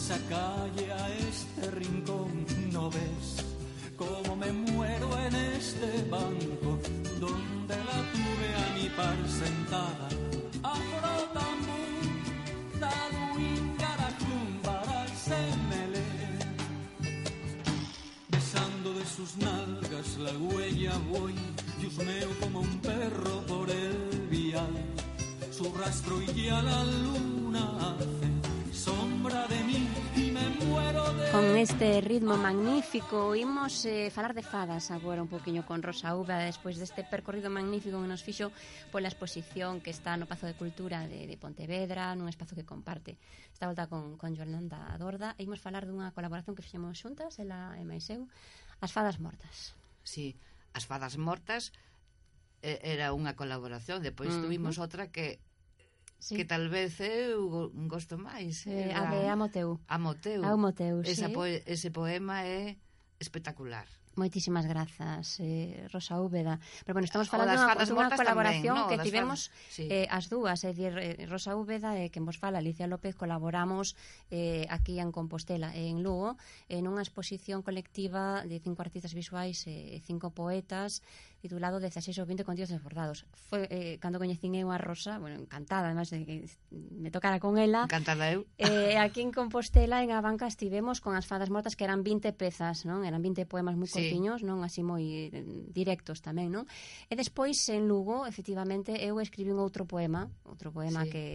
esa calle a este rincón, ¿no ves? Cómo me muero en este banco, donde la tuve a mi par sentada. este ritmo magnífico. Imos eh, falar de fadas agora un poquinho con Rosa Uva despois deste percorrido magnífico que nos fixo pola exposición que está no Pazo de Cultura de, de Pontevedra nun espazo que comparte esta volta con, con Yolanda Dorda. E imos falar dunha colaboración que fixemos xuntas ela e máis eu As Fadas Mortas. Si, sí, As Fadas Mortas eh, era unha colaboración. Depois uh -huh. tuvimos outra que sí. que tal vez eh, eu gosto máis. Eh, a de Amoteu. Amoteu. Amoteu, Esa sí. Po ese poema é espectacular. Moitísimas grazas, eh, Rosa Úbeda. Pero bueno, estamos falando dunha colaboración tamén, no, que tivemos sí. eh, as dúas, é dicir, eh, Rosa Úbeda e eh, quen vos fala, Alicia López, colaboramos eh, aquí en Compostela e eh, en Lugo en unha exposición colectiva de cinco artistas visuais e eh, cinco poetas titulado 16 ou 20 contidos esforzados. Foi, eh, cando coñecín eu a Rosa, bueno, encantada, además de que me tocara con ela. Encantada eu. Eh, aquí en Compostela, en a banca, estivemos con as fadas mortas que eran 20 pezas, non? Eran 20 poemas moi sí. cortiños, non? Así moi eh, directos tamén, non? E despois, en Lugo, efectivamente, eu escribín outro poema, outro poema sí. que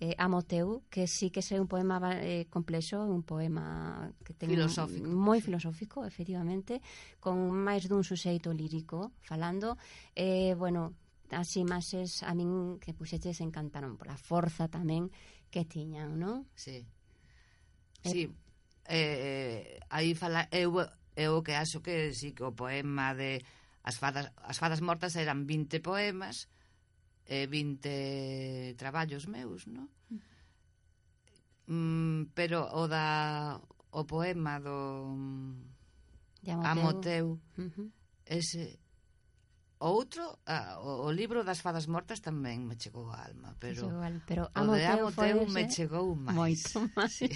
eh, Amoteu, que sí que é un poema eh, complexo, un poema que ten filosófico, moi sí. filosófico, efectivamente, con máis dun suxeito lírico falando. Eh, bueno, as imaxes a min que puxeches encantaron pola forza tamén que tiñan, non? Sí. Eh, sí. Eh, eh, aí fala eu eu que acho que sí que o poema de As fadas, as fadas mortas eran 20 poemas eh, 20 traballos meus, non? Mm, pero o da o poema do Amoteu, Amoteu uh -huh. ese outro ah, o, o libro das fadas mortas tamén me chegou á alma, pero, Igual, pero o de Amoteu ese, me chegou máis. Moito máis. Sí.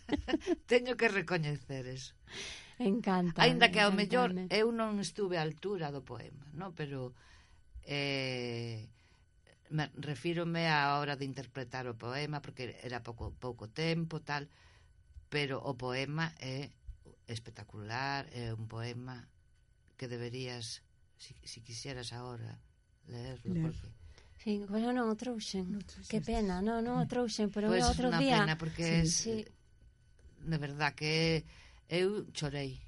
Teño que recoñecer eso. Encanta. Ainda que ao mellor eu non estuve á altura do poema, no, pero eh me, refírome á hora de interpretar o poema porque era pouco, pouco tempo tal pero o poema é espectacular é un poema que deberías si, si quisieras agora leerlo Leer. porque Sí, pero non o trouxen. No. Que pena, non, non mm. o trouxen, pero pues outro día. Pois é unha pena porque sí, es, sí. de verdad que eu chorei.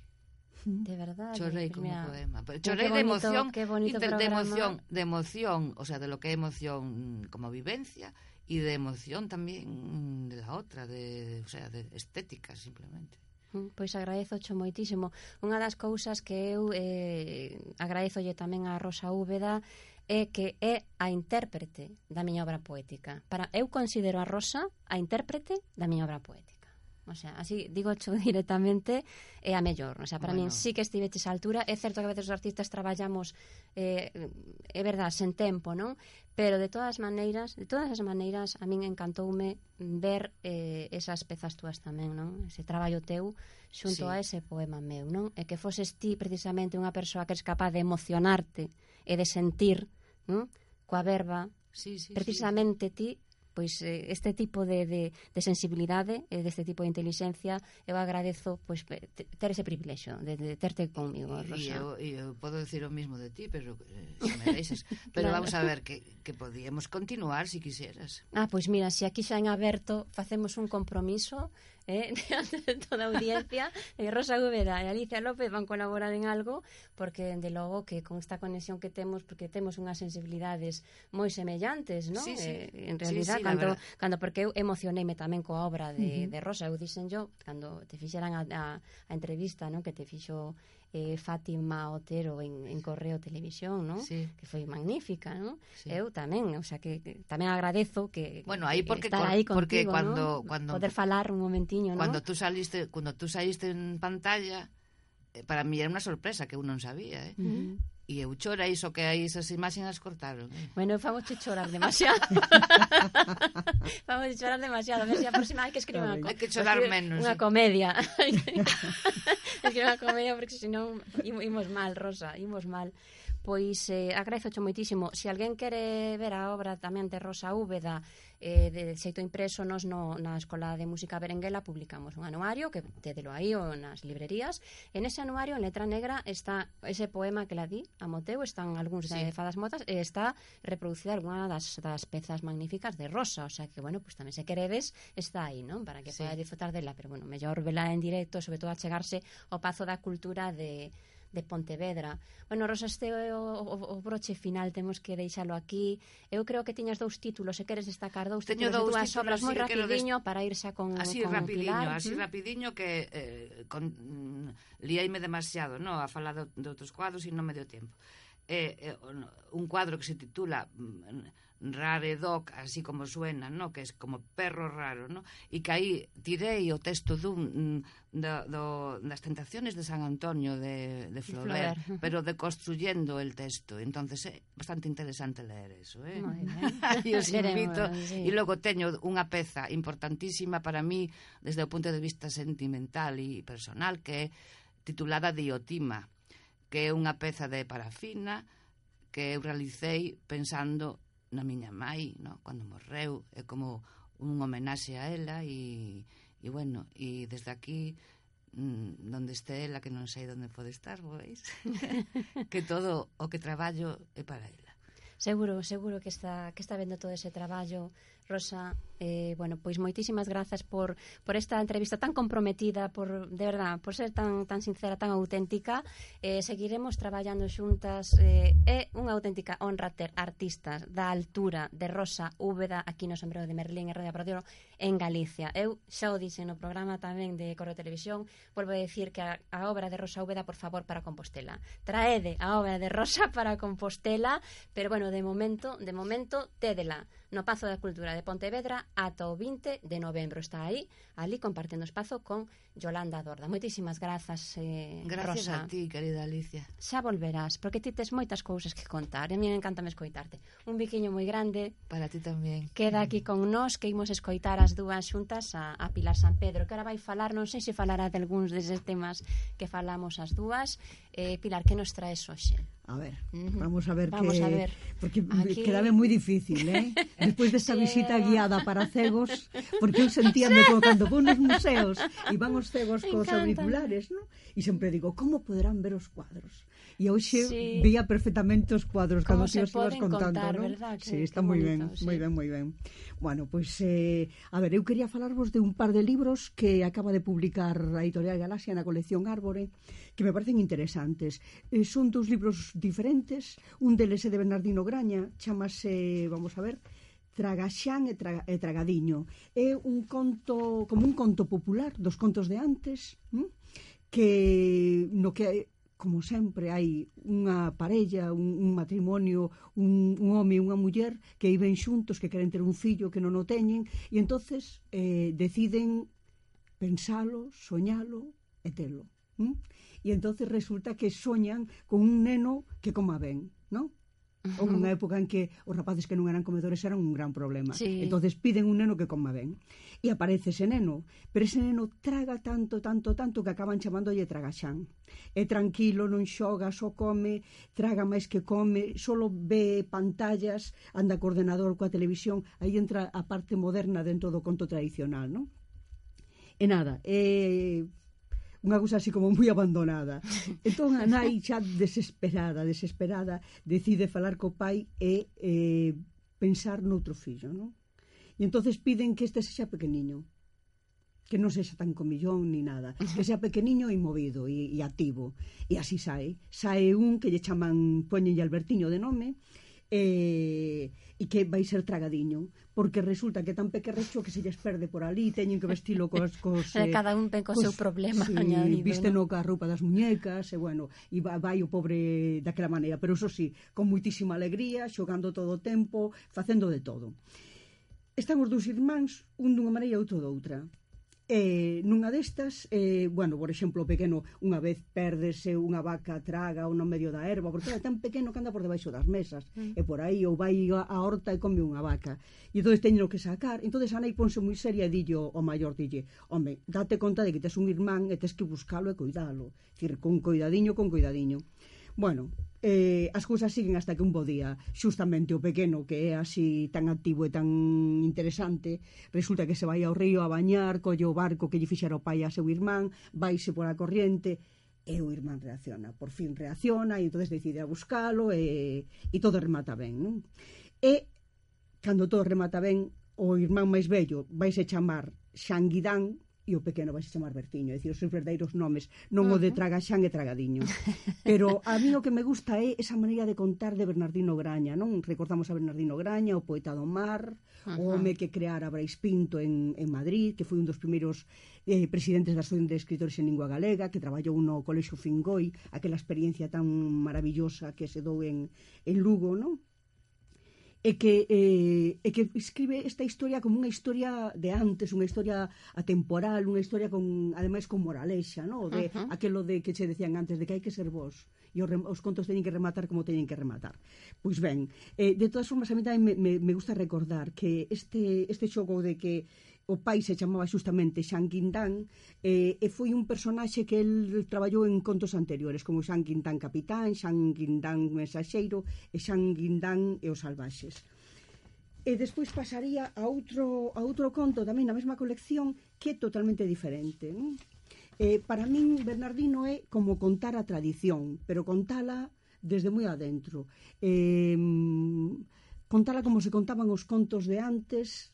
De verdad. Chorrei como primera... poema. Pero chorrei de emoción, bonito, inter, de emoción, de emoción, o sea, de lo que é emoción como vivencia y de emoción también de la otra, de, o sea, de estética simplemente. Mm, pois agradezocho moitísimo. Unha das cousas que eu eh, agradezolle tamén a Rosa Úbeda é que é a intérprete da miña obra poética. Para eu considero a Rosa a intérprete da miña obra poética. O sea, así digo cho directamente é a mellor. O sea, para bueno. min sí que estiveches a altura. É certo que a veces os artistas traballamos eh, é verdad, sen tempo, non? Pero de todas maneiras, de todas as maneiras, a min encantoume ver eh, esas pezas túas tamén, non? Ese traballo teu xunto sí. a ese poema meu, non? E que foses ti precisamente unha persoa que és capaz de emocionarte e de sentir, non? Coa verba, sí, sí, precisamente sí. ti pois eh, este tipo de, de, de sensibilidade e deste tipo de inteligencia eu agradezo pois ter ese privilexio de, de terte comigo, Rosa. E eu, eu podo decir o mismo de ti pero eh, se me deixas pero claro. vamos a ver que, que podíamos continuar se si quixeras ah, pois mira, se aquí xa en aberto facemos un compromiso eh, antes de toda a audiencia, eh, Rosa Gúbeda e Alicia López van colaborar en algo porque, de logo, que con esta conexión que temos, porque temos unhas sensibilidades moi semellantes, non? Sí, sí. Eh, en realidad, sí, sí, cando, cando, porque eu emocioneime tamén coa obra de, uh -huh. de Rosa, eu dixen yo, cando te fixeran a, a, a entrevista, non? Que te fixo eh, Fátima Otero en, en Correo Televisión, non? Sí. Que foi magnífica, non? Sí. Eu tamén, o sea, que, que tamén agradezo que Bueno, aí porque estar aí contigo, porque cuando ¿no? cuando poder falar un momentiño, Cuando tú saliste, cuando tú saliste en pantalla, eh, para mí era unha sorpresa que eu non sabía, ¿eh? Uh -huh. E eu chora iso que aí esas imaxes cortaron. Bueno, vamos che chorar demasiado. vamos chorar demasiado. A ver se a próxima hai que escribir unha comedia. Hai que chorar menos. Unha sí. comedia. escribir unha comedia porque senón imos mal, Rosa, imos mal. Pois eh, agradezo moitísimo. Se alguén quere ver a obra tamén de Rosa Úbeda, eh, de xeito impreso nos no, na Escola de Música Berenguela publicamos un anuario que tedelo aí ou nas librerías en ese anuario en letra negra está ese poema que la di a Moteu están algúns sí. de Fadas Motas e está reproducida alguna das, das pezas magníficas de Rosa o sea que bueno, pues tamén se queredes está aí, non? Para que sí. podas disfrutar dela pero bueno, mellor vela en directo sobre todo a chegarse ao Pazo da Cultura de de Pontevedra. Bueno, Rosa, este o, o, o broche final temos que deixalo aquí. Eu creo que tiñas dous títulos, se queres destacar dous Teño títulos, dous dúas obras moi rapidiño des... para irse con Así con rapidiño, Pilar. así ¿Mm? rapidiño que eh, con, mm, liaime demasiado, no, a falar de, de outros cuadros e non me deu tempo. Eh, eh, un cuadro que se titula mm, Raredoc, así como suena, ¿no? que es como perro raro, ¿no? e que aí tirei o texto dun, mm, do, do, das tentaciones de San Antonio de, de Florer, de Florer, pero deconstruyendo el texto. entonces é bastante interesante ler eso. Eh? e os invito. Sí. E logo teño unha peza importantísima para mí desde o punto de vista sentimental e personal que é titulada Diotima, que é unha peza de parafina que eu realicei pensando na miña mai, no? cando morreu, é como un homenaxe a ela e, e bueno, e desde aquí mm, donde este ela que non sei onde pode estar, veis? que todo o que traballo é para ela. Seguro, seguro que está que está vendo todo ese traballo Rosa Eh, bueno, pois moitísimas grazas por, por esta entrevista tan comprometida, por de verdad, por ser tan tan sincera, tan auténtica. Eh, seguiremos traballando xuntas eh, é unha auténtica honra ter artistas da altura de Rosa Úbeda aquí no Sombrero de Merlín e Radio Pradero en Galicia. Eu xa o dixen no programa tamén de Correo Televisión, volvo a decir que a, a obra de Rosa Úbeda, por favor, para Compostela. Traede a obra de Rosa para Compostela, pero bueno, de momento, de momento, tédela no Pazo da Cultura de Pontevedra ata o 20 de novembro. Está aí, ali compartendo espazo con Yolanda Dorda. Moitísimas grazas, eh, Gracias Rosa. a ti, querida Alicia. Xa volverás, porque ti tes moitas cousas que contar. E a mí me encanta me escoitarte. Un biquiño moi grande. Para ti tamén. Queda aquí con nós que imos escoitar as dúas xuntas a, a Pilar San Pedro, que ahora vai falar, non sei se falará de algúns deses temas que falamos as dúas. Eh, Pilar, que nos traes hoxe? A ver, vamos a ver vamos qué. A. Porque quedaba muy difícil, ¿eh? Después de esa visita guiada para cegos, porque yo sentía me cuando con los museos y vamos cegos con los auriculares, ¿no? Y siempre digo, ¿cómo podrán ver los cuadros? e hoxe sí. veía perfectamente os cuadros cando ti os ibas contando, contar, ¿no? verdad, que, sí, está moi ben, sí. moi ben, moi ben. Bueno, pois pues, eh, a ver, eu quería falarvos de un par de libros que acaba de publicar a editorial Galaxia na colección Árbore, que me parecen interesantes. Eh, son dous libros diferentes, un deles é de Bernardino Graña, chamase, vamos a ver, Tragaxán e, traga, e Tragadiño. É un conto, como un conto popular dos contos de antes, ¿m? que no que como sempre hai unha parella, un, un matrimonio, un, un home e unha muller que viven xuntos, que queren ter un fillo, que non o teñen, e entonces eh, deciden pensalo, soñalo e telo. ¿Mm? E entonces resulta que soñan con un neno que coma ben, non? Houve unha época en que os rapaces que non eran comedores eran un gran problema. Sí. entonces piden un neno que coma ben. E aparece ese neno, pero ese neno traga tanto, tanto, tanto que acaban chamándolle tragaxán. É tranquilo, non xoga, só come, traga máis que come, solo ve pantallas, anda co ordenador coa televisión, aí entra a parte moderna dentro do conto tradicional, non? E nada, eh, unha cousa así como moi abandonada. Entón a nai xa desesperada, desesperada, decide falar co pai e eh, pensar noutro fillo, non? E entonces piden que este sexa pequeniño, que non sexa tan comillón ni nada, que sea pequeniño e movido e, e activo. E así sae. Sae un que lle chaman, poñenlle Albertiño de nome, e, e que vai ser tragadiño porque resulta que tan pequerrecho que se lles perde por ali teñen que vestilo cos, cos eh, cada un ten co cos, seu problema sí, añadido, viste no ca roupa das muñecas e bueno, e vai, vai o pobre daquela maneira, pero eso sí, con muitísima alegría, xogando todo o tempo, facendo de todo. Están os dous irmáns, un dunha maneira e outro doutra. Eh, nunha destas, eh, bueno, por exemplo, pequeno, unha vez perdese unha vaca traga ou no medio da erva, porque é tan pequeno que anda por debaixo das mesas, mm. e por aí, ou vai á horta e come unha vaca. E entón teño que sacar, entón Anai ponse moi seria e dillo ao maior, dille, home, date conta de que tes un irmán e tes que buscalo e cuidalo, tir, con coidadiño, con coidadiño. Bueno, eh, as cousas siguen hasta que un bo día xustamente o pequeno que é así tan activo e tan interesante resulta que se vai ao río a bañar colle o barco que lle fixera o pai a seu irmán vaise pola corriente e o irmán reacciona, por fin reacciona e entonces decide a buscalo e, e todo remata ben non? e cando todo remata ben o irmán máis vello vaise chamar Xanguidán e o pequeno vai se chamar Bertiño, é dicir, os seus verdadeiros nomes, non uh -huh. o de Tragaxán e Tragadiño. Pero a mí o que me gusta é esa maneira de contar de Bernardino Graña, non? Recordamos a Bernardino Graña, o poeta do mar, uh -huh. o home que creara Brais Pinto en, en Madrid, que foi un dos primeiros eh, presidentes da Asociación de Escritores en Lingua Galega, que traballou no Colexo Fingoi, aquela experiencia tan maravillosa que se dou en, en Lugo, non? e que, eh, e que escribe esta historia como unha historia de antes, unha historia atemporal, unha historia con, ademais con moralexa, no? de uh -huh. aquelo de que che decían antes, de que hai que ser vos, e os, os contos teñen que rematar como teñen que rematar. Pois ben, eh, de todas formas, a mí tamén me, me, me gusta recordar que este, este xogo de que o pai se chamaba xustamente Xan Quintán eh, e foi un personaxe que el traballou en contos anteriores como Xan Quintán Capitán, Xan Quintán Mensaxeiro e Xan Quintán e os Salvaxes e despois pasaría a outro, a outro conto tamén na mesma colección que é totalmente diferente non? Eh, para min Bernardino é como contar a tradición pero contala desde moi adentro eh, contala como se contaban os contos de antes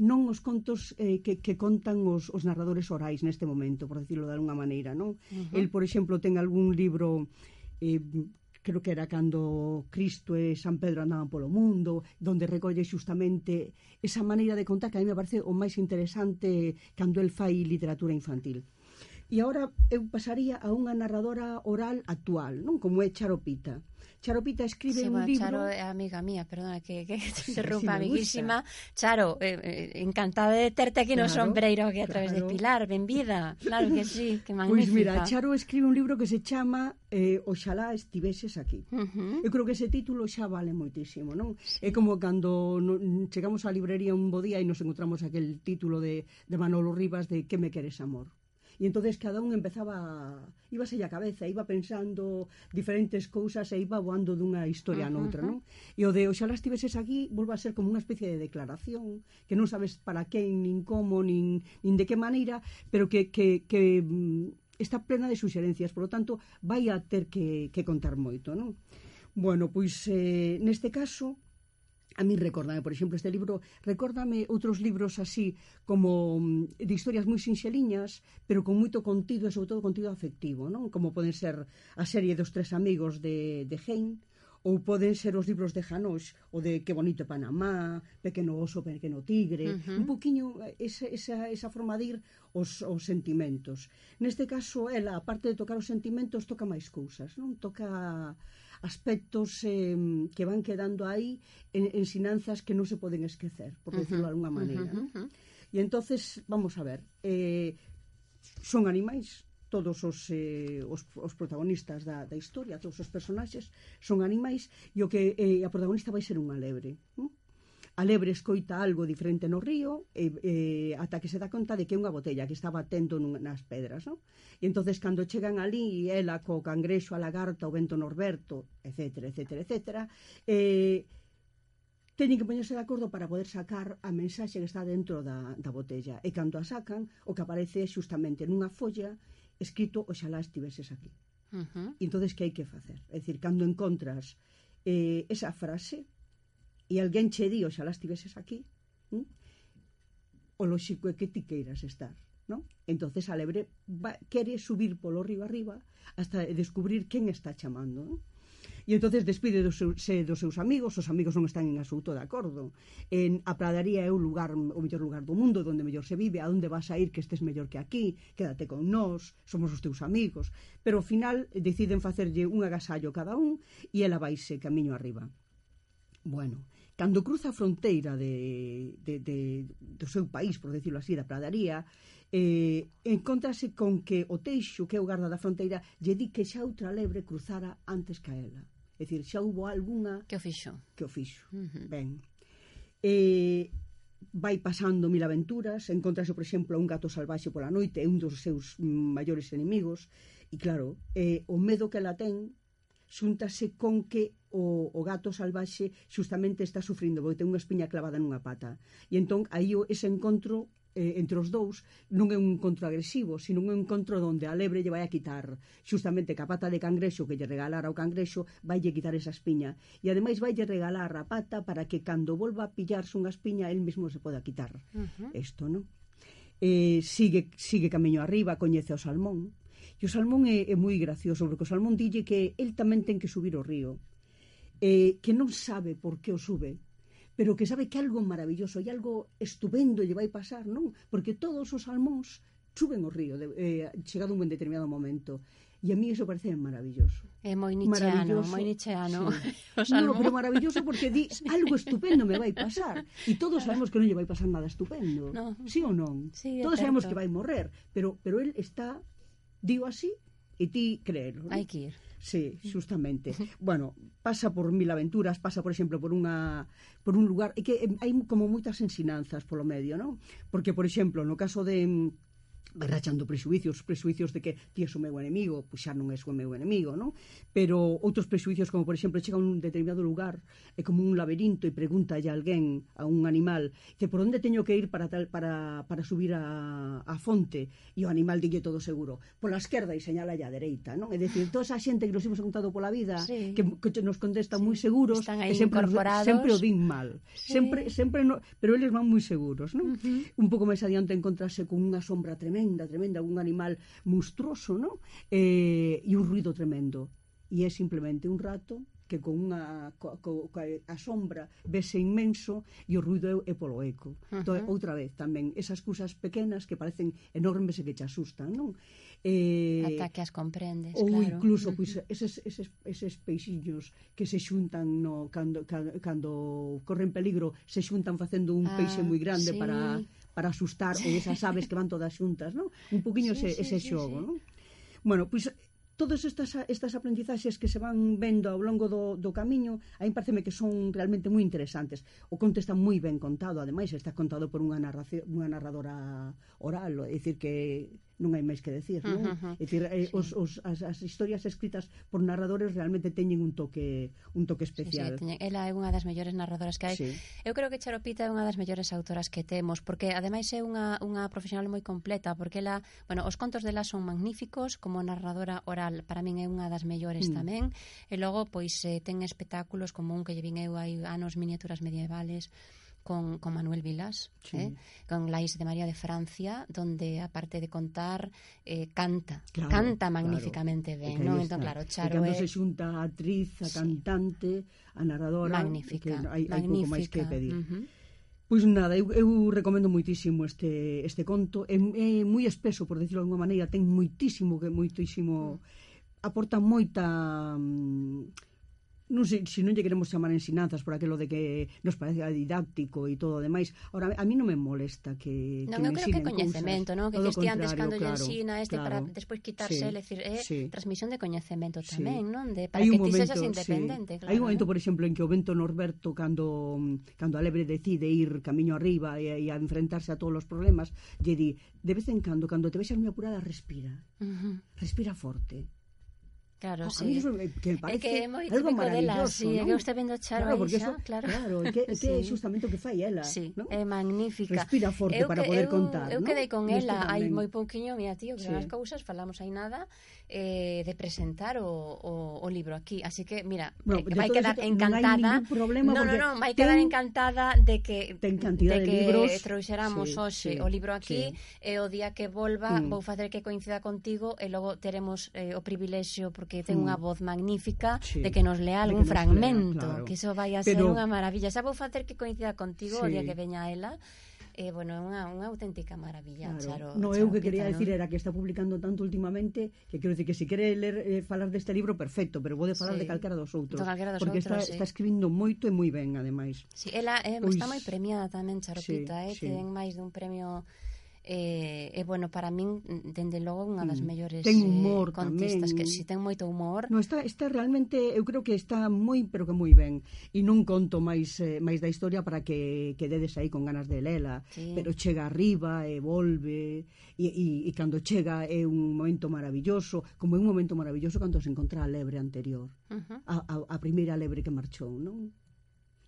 non os contos eh, que, que contan os, os narradores orais neste momento, por decirlo de alguna maneira, non? Uh -huh. El, por exemplo, ten algún libro eh, creo que era cando Cristo e San Pedro andaban polo mundo, donde recolle justamente esa maneira de contar que a mí me parece o máis interesante cando el fai literatura infantil. E agora eu pasaría a unha narradora oral actual, non como é Charopita. Charopita escribe sí, un bueno, libro... Charo é amiga mía, perdona que, que te interrumpa, sí, sí, amiguísima. Gusta. Charo, eh, eh, encantada de terte aquí claro, no sombreiro que a través claro. de Pilar, benvida. Claro que sí, que magnífica. Pois pues mira, Charo escribe un libro que se chama eh, Oxalá estiveses aquí. Uh -huh. Eu creo que ese título xa vale moitísimo, non? Sí. É como cando no, chegamos á librería un bo día e nos encontramos aquel título de, de Manolo Rivas de Que me queres amor. E entonces cada un empezaba a... íbase a cabeza, iba pensando diferentes cousas e iba voando dunha historia uh -huh, noutra, non? E o de oxalá estiveses aquí volva a ser como unha especie de declaración que non sabes para quen, nin como, nin, nin de que maneira, pero que, que, que mm, está plena de suxerencias, por lo tanto vai a ter que, que contar moito, non? Bueno, pois eh, neste caso A mí recórdame, por exemplo, este libro, recórdame outros libros así como mm, de historias moi sinxeliñas, pero con moito contido e sobre todo contido afectivo, non? Como poden ser a serie dos tres amigos de, de Heine, ou poden ser os libros de Janosch, o de Que bonito Panamá, Pequeno oso, Pequeno tigre, uh -huh. un poquinho esa, eh, esa, esa forma de ir os, os sentimentos. Neste caso, ela, aparte de tocar os sentimentos, toca máis cousas, non? Toca aspectos eh, que van quedando aí en ensinanzas que non se poden esquecer, por decirlo uh -huh. de alguna maneira. Uh -huh. E entonces, vamos a ver, eh, son animais, todos os, eh, os, os protagonistas da, da historia, todos os personaxes son animais e o que eh, a protagonista vai ser unha lebre. Hm? A lebre escoita algo diferente no río e, eh, ata que se dá conta de que é unha botella que está batendo nun, nas pedras. No? E entonces cando chegan ali e ela co cangrexo, a lagarta, o vento norberto, etc, etc, etc, eh, teñen que poñerse de acordo para poder sacar a mensaxe que está dentro da, da botella. E cando a sacan, o que aparece é xustamente nunha folla escrito oxalá estiveses aquí. Uh -huh. entonces que hai que facer? É dicir, cando encontras eh, esa frase e alguén che di oxalá estiveses aquí, ¿m? o lóxico é que ti queiras estar. ¿no? Entonces a lebre va, quere subir polo río arriba hasta descubrir quen está chamando. ¿no? E entonces despide dos seu, se dos seus amigos, os amigos non están en absoluto de acordo. En a Pradaría é o lugar o mellor lugar do mundo onde mellor se vive, a onde vas a ir que estes mellor que aquí, quédate con nós, somos os teus amigos. Pero ao final eh, deciden facerlle un agasallo cada un e ela vaise camiño arriba. Bueno, cando cruza a fronteira de, de, de, do seu país, por decirlo así, da Pradaría, eh, encontrase con que o Teixo, que é o garda da fronteira, lle di que xa outra lebre cruzara antes que a ela. É dicir, xa hubo algunha... Que o fixo. Que o fixo. Uh -huh. Ben. E eh, vai pasando mil aventuras, encontrase, por exemplo, un gato salvaxe pola noite, é un dos seus maiores enemigos, e claro, eh, o medo que ela ten xuntase con que o, o gato salvaxe xustamente está sufrindo, porque ten unha espiña clavada nunha pata. E entón, aí ese encontro eh, entre os dous non é un encontro agresivo, sino un encontro onde a lebre lle vai a quitar xustamente que a pata de cangrexo que lle regalara ao cangrexo vai lle quitar esa espiña. E ademais vai lle regalar a pata para que cando volva a pillarse unha espiña el mesmo se poda quitar. Isto, uh -huh. non? Eh, sigue, sigue camiño arriba, coñece o salmón. E o salmón é, é moi gracioso porque o salmón dille que el tamén ten que subir o río. Eh, que non sabe por que o sube pero que sabe que algo maravilloso e algo estupendo lle vai pasar, non? Porque todos os salmóns chuben o río de, eh, chegado un determinado momento. E a mí iso parece maravilloso. É moi nicheano, moi nicheano. Sí. no, pero maravilloso porque di algo estupendo me vai pasar. E todos sabemos que non lle vai pasar nada estupendo. No. Sí ou non? Sí, todos sabemos certo. que vai morrer, pero pero el está digo así e ti creelo. ¿no? Hai que ir. Sí, justamente. bueno, pasa por mil aventuras, pasa, por exemplo, por unha por un lugar, é que hai como moitas ensinanzas polo medio, non? Porque, por exemplo, no caso de rachando presuicios, presuicios de que ti és o meu enemigo, pois xa non és o meu enemigo, non? Pero outros presuicios como, por exemplo, chega a un determinado lugar, é como un laberinto e pregunta a alguén, a un animal, que por onde teño que ir para tal, para, para subir a, a fonte? E o animal dille todo seguro, pola esquerda e señala a dereita, non? É dicir, toda esa xente que nos hemos contado pola vida, sí. que, que nos contesta sí. moi seguros, que sempre, sempre o din mal. Sí. Sempre, sempre no, pero eles van moi seguros, non? Uh -huh. Un pouco máis adiante encontrase con unha sombra tremenda tremenda, tremenda, un animal monstruoso, non? Eh, e un ruido tremendo. E é simplemente un rato que con unha co, co, co, a sombra vese inmenso e o ruido é, é polo eco. Uh -huh. Entón, outra vez tamén esas cousas pequenas que parecen enormes e que te asustan, non? Eh, Ata que as comprendes, ou claro. incluso pois, eses, eses, eses peixiños que se xuntan no, cando, cando, cando corren peligro se xuntan facendo un ah, peixe moi grande sí. para para asustar sí. esas aves que van todas xuntas, non? Un poquinho sí, ese, sí, ese sí, xogo, sí. non? Bueno, pois pues, todas estas, estas aprendizaxes que se van vendo ao longo do, do camiño aí pareceme que son realmente moi interesantes o conto está moi ben contado ademais está contado por unha, narración, unha narradora oral é dicir que non hai máis que decir, non? Uh -huh. E tira, eh, sí. os, os, as, as historias escritas por narradores realmente teñen un toque un toque especial. Sí, sí, teñen, ela é unha das mellores narradoras que hai. Sí. Eu creo que Charopita é unha das mellores autoras que temos, porque ademais é unha, unha profesional moi completa, porque ela, bueno, os contos dela son magníficos, como narradora oral, para min é unha das mellores mm. tamén, e logo, pois, eh, ten espectáculos como un que lle vin eu hai anos miniaturas medievales, con, con Manuel Vilas, sí. ¿eh? con la de María de Francia, donde aparte de contar, eh, canta, claro, canta magníficamente claro. ben, ¿no? Entón, claro, Charo cando é... se xunta a actriz, a sí. cantante, a narradora... Magnífica, que hai, magnífica. Hai pouco máis que pedir. Uh -huh. Pois nada, eu, eu recomendo muitísimo este, este conto. É, é moi espeso, por decirlo de alguma maneira, ten moitísimo, que moitísimo... Mm. Aporta moita... Mm, non sei, se non lle queremos chamar ensinanzas por aquilo de que nos parece didáctico e todo o demais. Ora, a mí non me molesta que, non, que me creo que coñecemento, non? Que todo antes cando claro, ensina este claro, para despois quitarse, sí, decir, é eh, sí. transmisión de coñecemento tamén, sí. non? De, para que ti sexas independente, sí. claro. Hai un momento, eh? por exemplo, en que o vento Norberto cando cando a lebre decide ir camiño arriba e, e a enfrentarse a todos os problemas, lle di, de vez en cando, cando te vexas moi apurada, respira. Uh -huh. Respira forte Claro, no, sí. A mí eso me, que me parece é que é moi algo maravilloso, dela, sí, non? que eu estou vendo Charo claro, porque eso, claro. claro, é que, é que sí. justamente o que fai ela, sí, ¿no? É magnífica. Respira forte eu para que, poder eu, contar, Eu ¿no? quedei con ela hai moi pouquiño, mira tío, que sí. as cousas falamos aí nada, eh, de presentar o, o, o libro aquí. Así que, mira, bueno, eh, vai quedar eso, encantada. Non problema no, no, no, vai ten, quedar encantada de que ten cantidad de, de libros. que libros. trouxeramos sí, hoxe sí, o libro aquí sí. e o día que volva mm. vou facer que coincida contigo e logo teremos eh, o privilexio porque ten mm. unha voz magnífica sí. de que nos lea algún fragmento, lea, claro. que iso vai a ser Pero... unha maravilla. Xa vou facer que coincida contigo sí. o día que veña ela Eh, bueno, é unha, unha auténtica maravilla, claro. Charo. No, Charo eu que quería decir era que está publicando tanto últimamente que quero dicir que se si quere ler, eh, falar deste libro, perfecto, pero vou de falar sí. de calquera dos outros. Do calquera dos porque outros, está, sí. está escribindo moito e moi ben, ademais. Sí, ela eh, pois... está moi premiada tamén, Charopita, sí, eh, sí. ten máis dun premio E, e bueno, para min, dende logo, unha das mm. mellores ten eh, humor, eh, contistas tamén. que si ten moito humor. No, está, está realmente, eu creo que está moi, pero que moi ben. E non conto máis eh, máis da historia para que quededes aí con ganas de lela, sí. pero chega arriba e volve e, e, e cando chega é un momento maravilloso, como é un momento maravilloso cando se encontra a lebre anterior, uh -huh. a, a, a primeira lebre que marchou, non?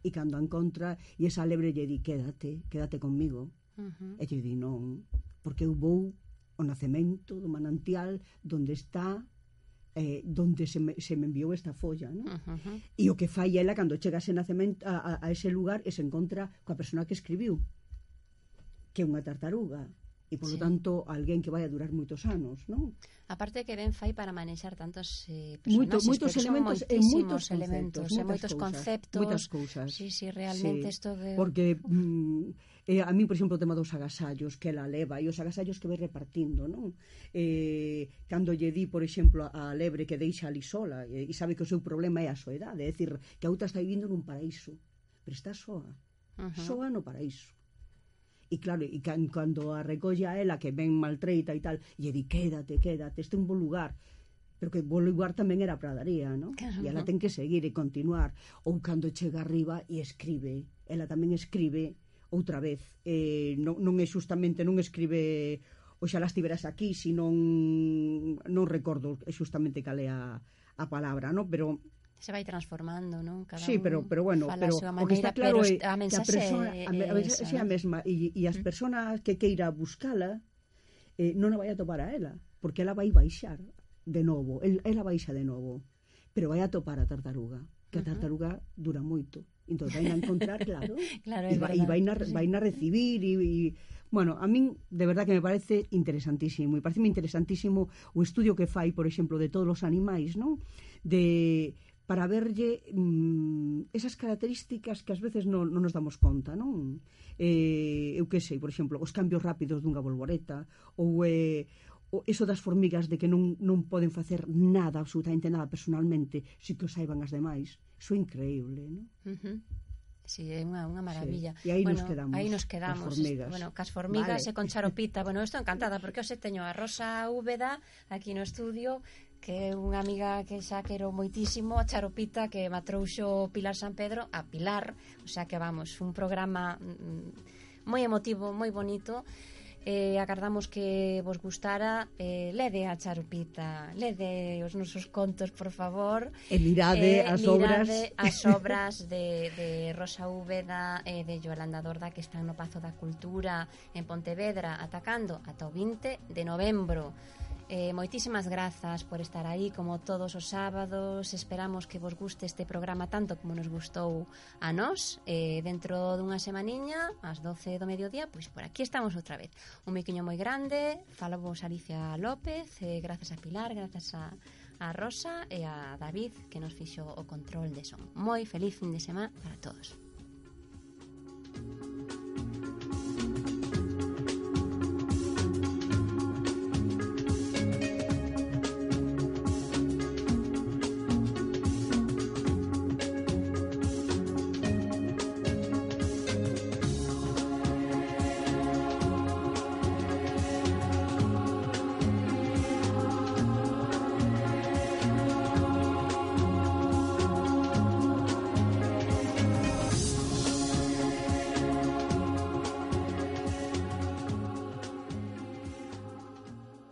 E cando a encontra e esa lebre lle di, quédate, quédate conmigo Uh -huh. E lle di non, porque eu vou o nacemento do manantial donde está eh, donde se me, se me enviou esta folla, ¿no? Uh -huh. E o que fai ela cando chega a ese nacemento a, a, a ese lugar e se encontra coa persona que escribiu, que é unha tartaruga e polo sí. tanto alguén que vai a durar moitos anos, non? A parte que ben fai para manexar tantos eh, personaxes, moitos, moitos elementos, eh, e moitos eh, elementos, eh, e moitos conceptos, moitas cousas. Sí, sí, realmente isto sí. porque mm, eh, a mí, por exemplo, o tema dos agasallos que ela leva e os agasallos que vai repartindo, non? Eh, cando lle di, por exemplo, a Lebre que deixa ali sola e, e sabe que o seu problema é a soedade, é dicir, que a outra está vivindo nun paraíso, pero está soa. Uh -huh. Soa no paraíso E claro, e can, cando a recolla ela que ven maltreita e tal, e di, quédate, quédate, este é un bo lugar pero que bo lugar tamén era a pradaría, non? Claro, e ela ten que seguir e continuar. Ou cando chega arriba e escribe, ela tamén escribe outra vez. Eh, non, non é xustamente, non escribe oxalá estiveras aquí, si non non recordo xustamente cal é a, a palabra, no? pero se vai transformando, non? Cada sí, pero, pero bueno, pero, maneira, o que está claro pero eh, é a mensaxe que a persona, é, a, a esa, é a mesma, e, e as mm. persoas que queira buscala eh, non a vai a topar a ela, porque ela vai baixar de novo, el, ela baixa de novo, pero vai a topar a tartaruga, que a tartaruga dura moito, entón vai a encontrar, claro, claro e, vai, e vai, na, vai na recibir, e, e Bueno, a min de verdad que me parece interesantísimo e parece interesantísimo o estudio que fai, por exemplo, de todos os animais, non? De para verlle mm, esas características que ás veces non, non nos damos conta, non? Eh, eu que sei, por exemplo, os cambios rápidos dunha bolboreta ou eh, o eso das formigas de que non, non poden facer nada, absolutamente nada personalmente, si que o saiban as demais. Iso é increíble, non? Uh -huh. Sí, é unha, unha maravilla. Sí. E aí bueno, nos quedamos. Aí nos quedamos. As formigas. Bueno, cas formigas vale. e con charopita. Bueno, estou encantada porque hoxe teño a Rosa Úbeda aquí no estudio que é unha amiga que xa quero moitísimo, a Charopita, que me trouxo Pilar San Pedro, a Pilar, o xa que vamos, un programa mm, moi emotivo, moi bonito, eh, agardamos que vos gustara eh, lede a Charupita lede os nosos contos, por favor. E mirade eh, as mirade obras. as obras de, de Rosa Úbeda e eh, de Yolanda Dorda que están no Pazo da Cultura en Pontevedra atacando ata o 20 de novembro. Eh, moitísimas grazas por estar aí como todos os sábados. Esperamos que vos guste este programa tanto como nos gustou a nós. Eh, Dentro dunha semaniña, ás 12 do mediodía, pois por aquí estamos outra vez. Un miquiño moi grande, falo vos Alicia López. Eh, Grazas a Pilar, grazas a, a Rosa e a David que nos fixo o control de son. Moi feliz fin de semana para todos.